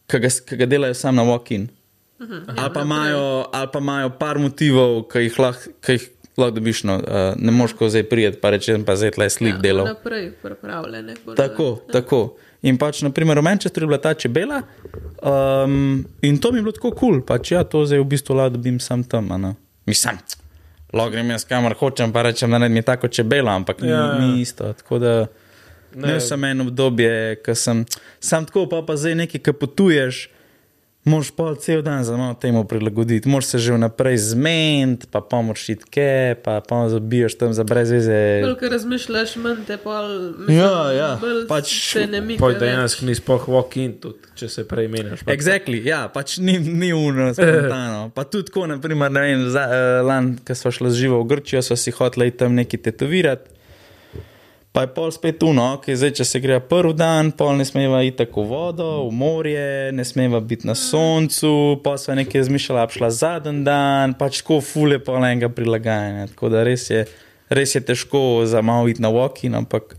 S1: ki ga, ki ga delajo sam na walk-in. Ali pa imajo, ali pa imajo par motivov, ki jih lahko, ki jih lahko dobiš, no, uh, ne moš ko zdaj prijeti, pa reči, pa zdaj tle slik ja, delal.
S3: Naprej pripravljene.
S1: Tako,
S3: navadi.
S1: tako. In pač, naprimer, v Manchesteru je bila ta čebela, um, in to mi je bilo tako kul, cool. pač ja, to zdaj v bistvu lahko dobim sam tam. a ne. Mislim, lahko grem jaz kamor hočem, pa rečem, da ne mi je tako čebela, ampak ni,
S2: Ja, ja.
S1: ni isto. Tako da
S2: Ne.
S1: imel sem eno obdobje, ko sem sam tako, pa pa zdaj nekaj, ki potuješ. Moš pa cel dan za malo temu prilagoditi, moš se že vnaprej zmeniti, pa pomoč iti ke, pa pa zabiješ tam za brez veze.
S3: Bolj, ko razmišljaš, manj te pol.
S1: Ja, ja,
S3: bolj
S1: pač
S3: se ne mika. Več.
S2: dejansko ni sploh walk-in, tudi če se prej menjaš. pa-
S1: Exactly, ja, pač ni, ni uno, spontano. Pa tudi tako, naprimer, ne vem, za, uh, lan, ko smo šli živo v Grčijo, so si hoteli tam nekaj tetovirati. Pa je pol spet uno, ok, zdaj če se gre prvi dan, pol ne smeva iti tako v vodo, v morje, ne smeva biti na soncu, pa sva nekaj zmišljala, šla zadnji dan, pač tako fule pol enega prilagajanja. Tako da res je, res je težko za malo iti na walking, ampak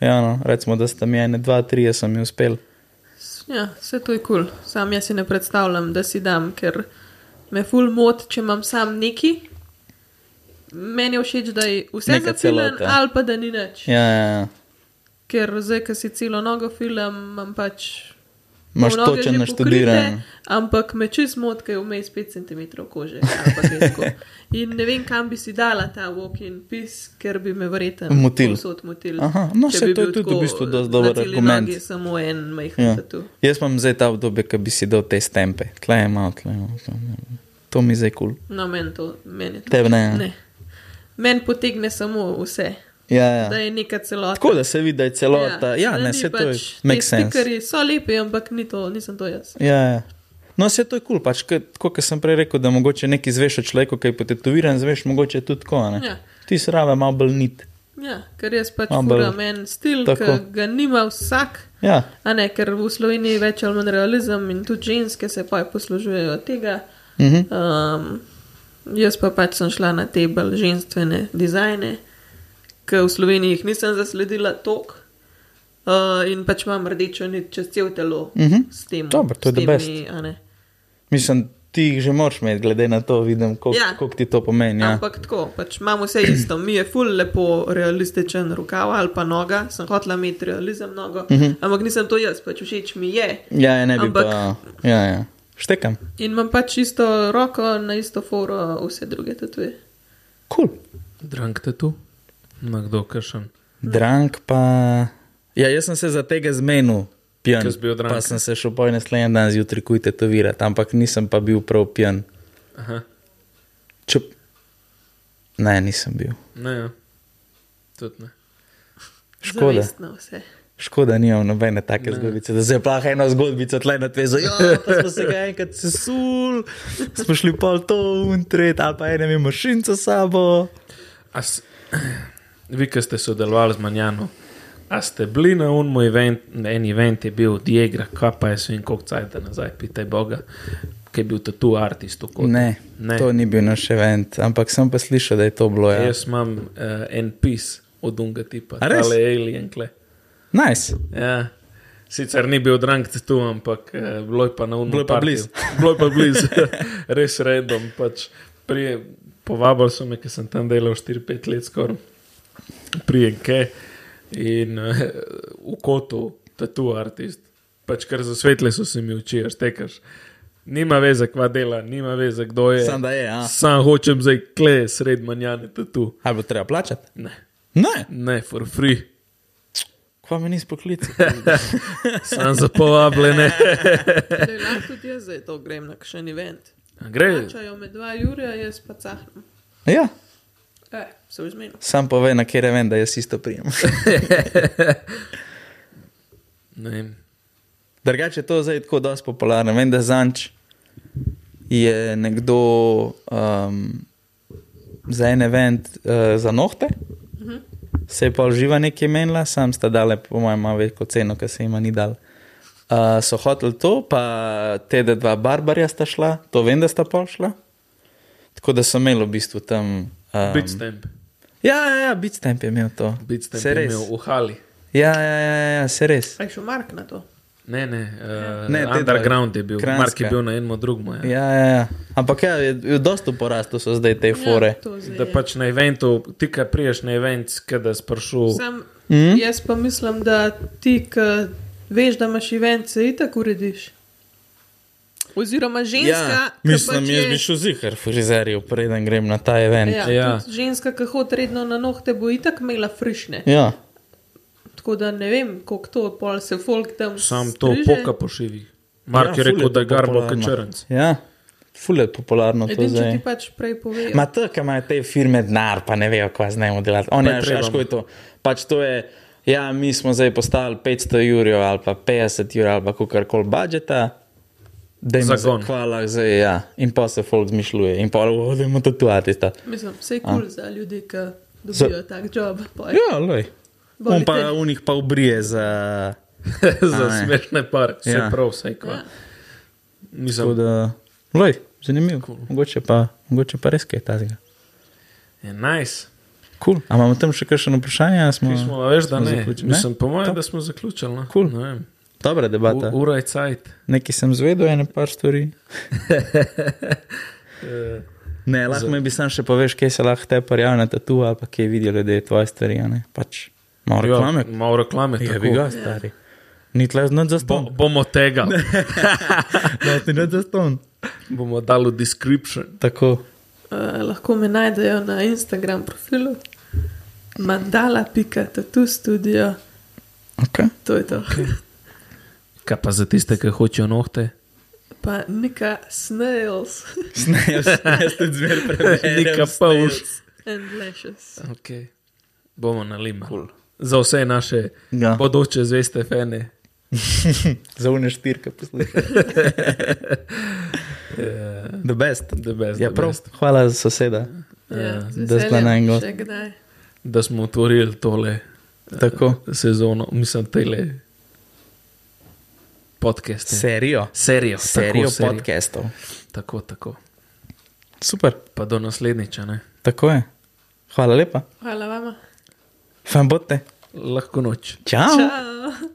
S1: ja, no, recimo, da sta mi ene, dva, tri, sem mi uspel.
S3: Ja, vse to je kul. Cool. Sam jaz si ne predstavljam, da si dam, ker me ful mot, če imam sam neki. Meni je všeč, da je vse zafilan
S1: celota.
S3: ali pa da ni nič.
S1: Ja, ja, ja.
S3: Ker zdaj, ko si celo nogo filam, imam pač.
S1: Točen
S3: že
S1: naštudiran.
S3: pokrite, Ampak me čez mot, ker je vmes 5 cm kože. In ne vem, kam bi si dala ta walk-in pis, ker bi me verjetno
S1: Motil.
S3: motil.
S1: Aha, no,
S3: bi
S1: to je tudi v bistvu
S3: na
S1: dober argument.
S3: Nogi, samo en majhen
S1: Ja.
S3: tatu.
S1: Jaz imam zdaj ta obdobje, ki bi si dal te stempe, tle je malo, tle je malo. tle je malo. To mi je zdaj kul. Cool.
S3: No, meni to, meni to.
S1: Tebe ne.
S3: ne. Meni potegne samo vse.
S1: Ja,
S3: Da
S1: ja.
S3: je neka celota.
S1: Tako da se vidi, da je celota. Ja,
S3: da
S1: ne,
S3: ni
S1: se to je.
S3: pač,
S1: Make sense.
S3: Stikerji so lepi, ampak ni to, nisem to jaz.
S1: Ja, ja. No, vse to je kul, cool, pač, kot sem prej rekel, da mogoče nekaj zveš o človeku, ki je potetoviran, zveš mogoče tudi tako. ne.
S3: Ja.
S1: Ti se rave malo bolj nit.
S3: Ja, ker jaz pač furam en stil, ki ga nima vsak.
S1: Ja,
S3: A ne, ker v Sloveniji je več ali manj realizem in tudi ženske se pa poslužujejo tega.
S1: mhm.
S3: Um, jaz pa pač sem šla na te bolj ženstvene dizajne, ki v Sloveniji jih nisem zasledila tok. Uh, in pač imam rdečo nit čez cel telo
S1: Mhm.
S3: s tem.
S1: Dobro, to je
S3: s
S1: the best.
S3: a ne.
S1: mislim, ti jih že moraš imeti, glede na to, vidim, koliko
S3: Ja.
S1: ja. ti to pomeni. Ja.
S3: Ampak tako, pač imamo vse isto. Mi je ful lepo realističen rokav ali pa noga, sem hotela imeti realizem nogo, uh
S1: Mhm.
S3: -huh. ampak nisem to jaz, pač všeč mi je.
S1: Ja, ja, ne bi
S3: Ampak-
S1: pa. Ja, ja. Štekam.
S3: In imam pač isto roko, na isto foro, vse druge tatuje.
S1: Kul. Cool.
S2: Drang te tu? Na kdo kršen?
S1: Drang pa. Ja, jaz sem se za tega zmenil, pijan.
S2: Drunk.
S1: Pa sem se šel po naslednji dan zjutraj kuj tetovirati, ampak nisem pa bil prav pijan.
S2: Aha,
S1: Če... Ne, nisem bil.
S2: ne, ja. Tudi ne.
S1: Škoda.
S3: Zavestno vse.
S1: Škoda, nimam nobene take zgodbice, da se je plah eno zgodbico tle na tvezo. Ja, pa smo se ga enkrat sesul, smo šli pol to untret, ali pa ene ima mašinco s sabo.
S2: A s- Vi, ki ste sodelovali z Manjano, a ste bili na unmu event, en event je bil Diegra, kaj pa je svin koliko cajt nazaj, pitaj Boga, ki je bil tatu artist. v Kotu.
S1: Ne,
S2: ne.
S1: to ni bil naš event, ampak sem pa slišal, da je to bilo. Ja.
S2: Jaz imam uh, en pis od unga tipa, ali alien kle.
S1: Nice.
S2: Ja. Sicer ni bil drang tu, ampak uh, bilo je pa na unmu.
S1: Bilo je pa blizu.
S2: Bilo je pa blizu, res redom. Pač prije, povabil so me, ker sem tam delal 4-5 let skoraj, prijenke in uh, v kotu, tatu artist. Pač kar za svetle so se mi oči, štekaš. Nima veze, kva dela, nima veze, kdo je.
S1: Sam da je, ja.
S2: Sam hočem zdaj kle, sred manjane tatu.
S1: Ali bo treba plačati?
S2: Ne,
S1: Ne,
S2: ne, for free.
S1: Pa mi nisi poklical.
S2: Sem za povabljene.
S3: Lahko tudi jaz zdaj to grem na kakšen event.
S2: Gre,
S3: Čajo med dva Jurija, jaz pa cahnem.
S1: ja,
S3: E, se vzmenim.
S1: sam povej, na kjer vem, da jaz isto prijem. Drugače je to zdaj tako dosti popularno. Vem, da zanč je nekdo um, za en event uh, za nohte, se je pa uživa nekaj menila, sam sta dale, po mojem, malo veliko ceno, ker se jima ni dal. Uh, so hoteli to, pa te dva barbarja sta šla, to vem, da sta pol šla. Tako da so imeli v bistvu tam. Um,
S2: Bitstamp.
S1: Ja, ja, ja Bitstamp je imel to.
S2: Bitstamp
S1: Se
S2: je
S1: res.
S2: imel v Hali.
S1: Ja, ja, ja, ja, ja se res.
S3: Aj šel Mark na to.
S2: Ne, ne, uh,
S1: Ne, te
S2: underground je bil,
S1: Kranjska.
S2: Mark je bil na enem drugem. Ja.
S1: Ja, ja, ja. Ampak ja, je, je dosta v porastu so zdaj te fore.
S3: Ja, to zdaj
S2: Da pač na eventu, ti, ki priješ na event, kada sprašuješ.
S3: Sam, mm? Jaz pa mislim, da ti, ki veš, da imaš event, se itak urediš. Oziroma ženska,
S1: Ja, mislim,
S3: pač
S1: jaz
S3: je-
S1: bi šel zihar, frizerju, preden grem na ta event.
S3: Ja,
S2: Ja.
S3: ja. Ženska, ki hodi redno na nohte, bo itak imela frišne.
S1: Ja.
S3: Tako da ne vem, koliko to pol se folk tam.
S2: Sam to
S3: striže.
S2: poka po šivi. Mark
S1: Ja,
S2: je rekel,
S1: je
S2: da
S1: to
S2: je garbo kačrnc.
S1: Ja, ful je popularno to
S3: Edino, če
S1: zdaj.
S3: ti pač prej povejo.
S1: Ma to, ki imajo te firme denar, pa ne vejo, kaj znamo delati. Oni
S2: je treba.
S1: šaško je to. Pač to je, ja, mi smo zdaj postavili 500 jurjev ali pa 50 jurjev ali pa kakorkoli budžeta. Da jim
S2: Zagon.
S1: Hvala, zdaj, ja. In pa se folk zmišljuje. In pa odemo tatuati. sta.
S3: Mislim, vse je kul cool za ljudi, ki dobijo
S1: Za-
S3: tak job. pol.
S1: Ja, loj. On pa unih pa obrije za.
S2: Za
S1: ne.
S2: smešne pare, vse
S1: Ja.
S2: prav, vse kva.
S3: Ja.
S2: Mislim,
S1: da, loj, zanimivo. Cool. Mogoče, pa, mogoče pa res kaj tazga.
S2: je nice.
S1: Cool. A imamo tam še kakšno vprašanje? Smo,
S2: Mi smo, veš, da
S1: smo
S2: ne.
S1: zaključili?
S2: Mislim, po mojem, da smo zaključili. No.
S1: Cool.
S2: Ne vem.
S1: Dobra debata.
S2: U- Ura je cajt.
S1: Nekaj sem zvedel, ene par stvari.
S2: Eh,
S1: Ne, lahko mi bi sam še poveš, kje se lahko te prijavi na tatu ali pa kje vidijo ljudje tvoje stvari. a ne? Pač malo
S2: ja,
S1: reklame.
S2: Malo reklame.
S1: Ja,
S2: tako.
S1: bi ga stari. Ni tle znati za
S2: Bo,
S1: ston.
S2: bomo tega,
S1: Da, ti ne za ston.
S2: bomo dali v description.
S1: Tako.
S3: Uh, lahko me najdejo na Instagram profilu mandala.tatu studio.
S1: Okay.
S3: To je to.
S2: Kaj pa za tiste, ki hočejo nohte?
S3: Pa neka snails
S1: Snails, jaz tudi zmer preberem.
S2: Nika pauš.
S3: and lashes.
S2: Okay. Bomo nalima.
S1: Cool.
S2: Za vse naše
S1: Ja.
S2: bodoče zveste fene.
S1: Za une štirke poslušaj. The best.
S2: The best,
S1: Ja,
S2: the
S1: prav.
S2: best.
S1: Hvala za soseda.
S3: Ja, z
S1: da
S3: veseljem,
S1: na en gost.
S3: Še kdaj.
S2: Da smo otvorili tole
S1: Tako.
S2: sezono, mislim, tele podcaste.
S1: Serijo.
S2: Serijo.
S1: Serijo
S2: tako, serijo.
S1: podcastov.
S2: Tako, tako.
S1: Super.
S2: Pa do naslednjič, a ne?
S1: Tako je. Hvala lepa.
S3: Hvala vama.
S1: Fanbote.
S2: Lahko noč.
S1: Ciao.
S3: Ciao.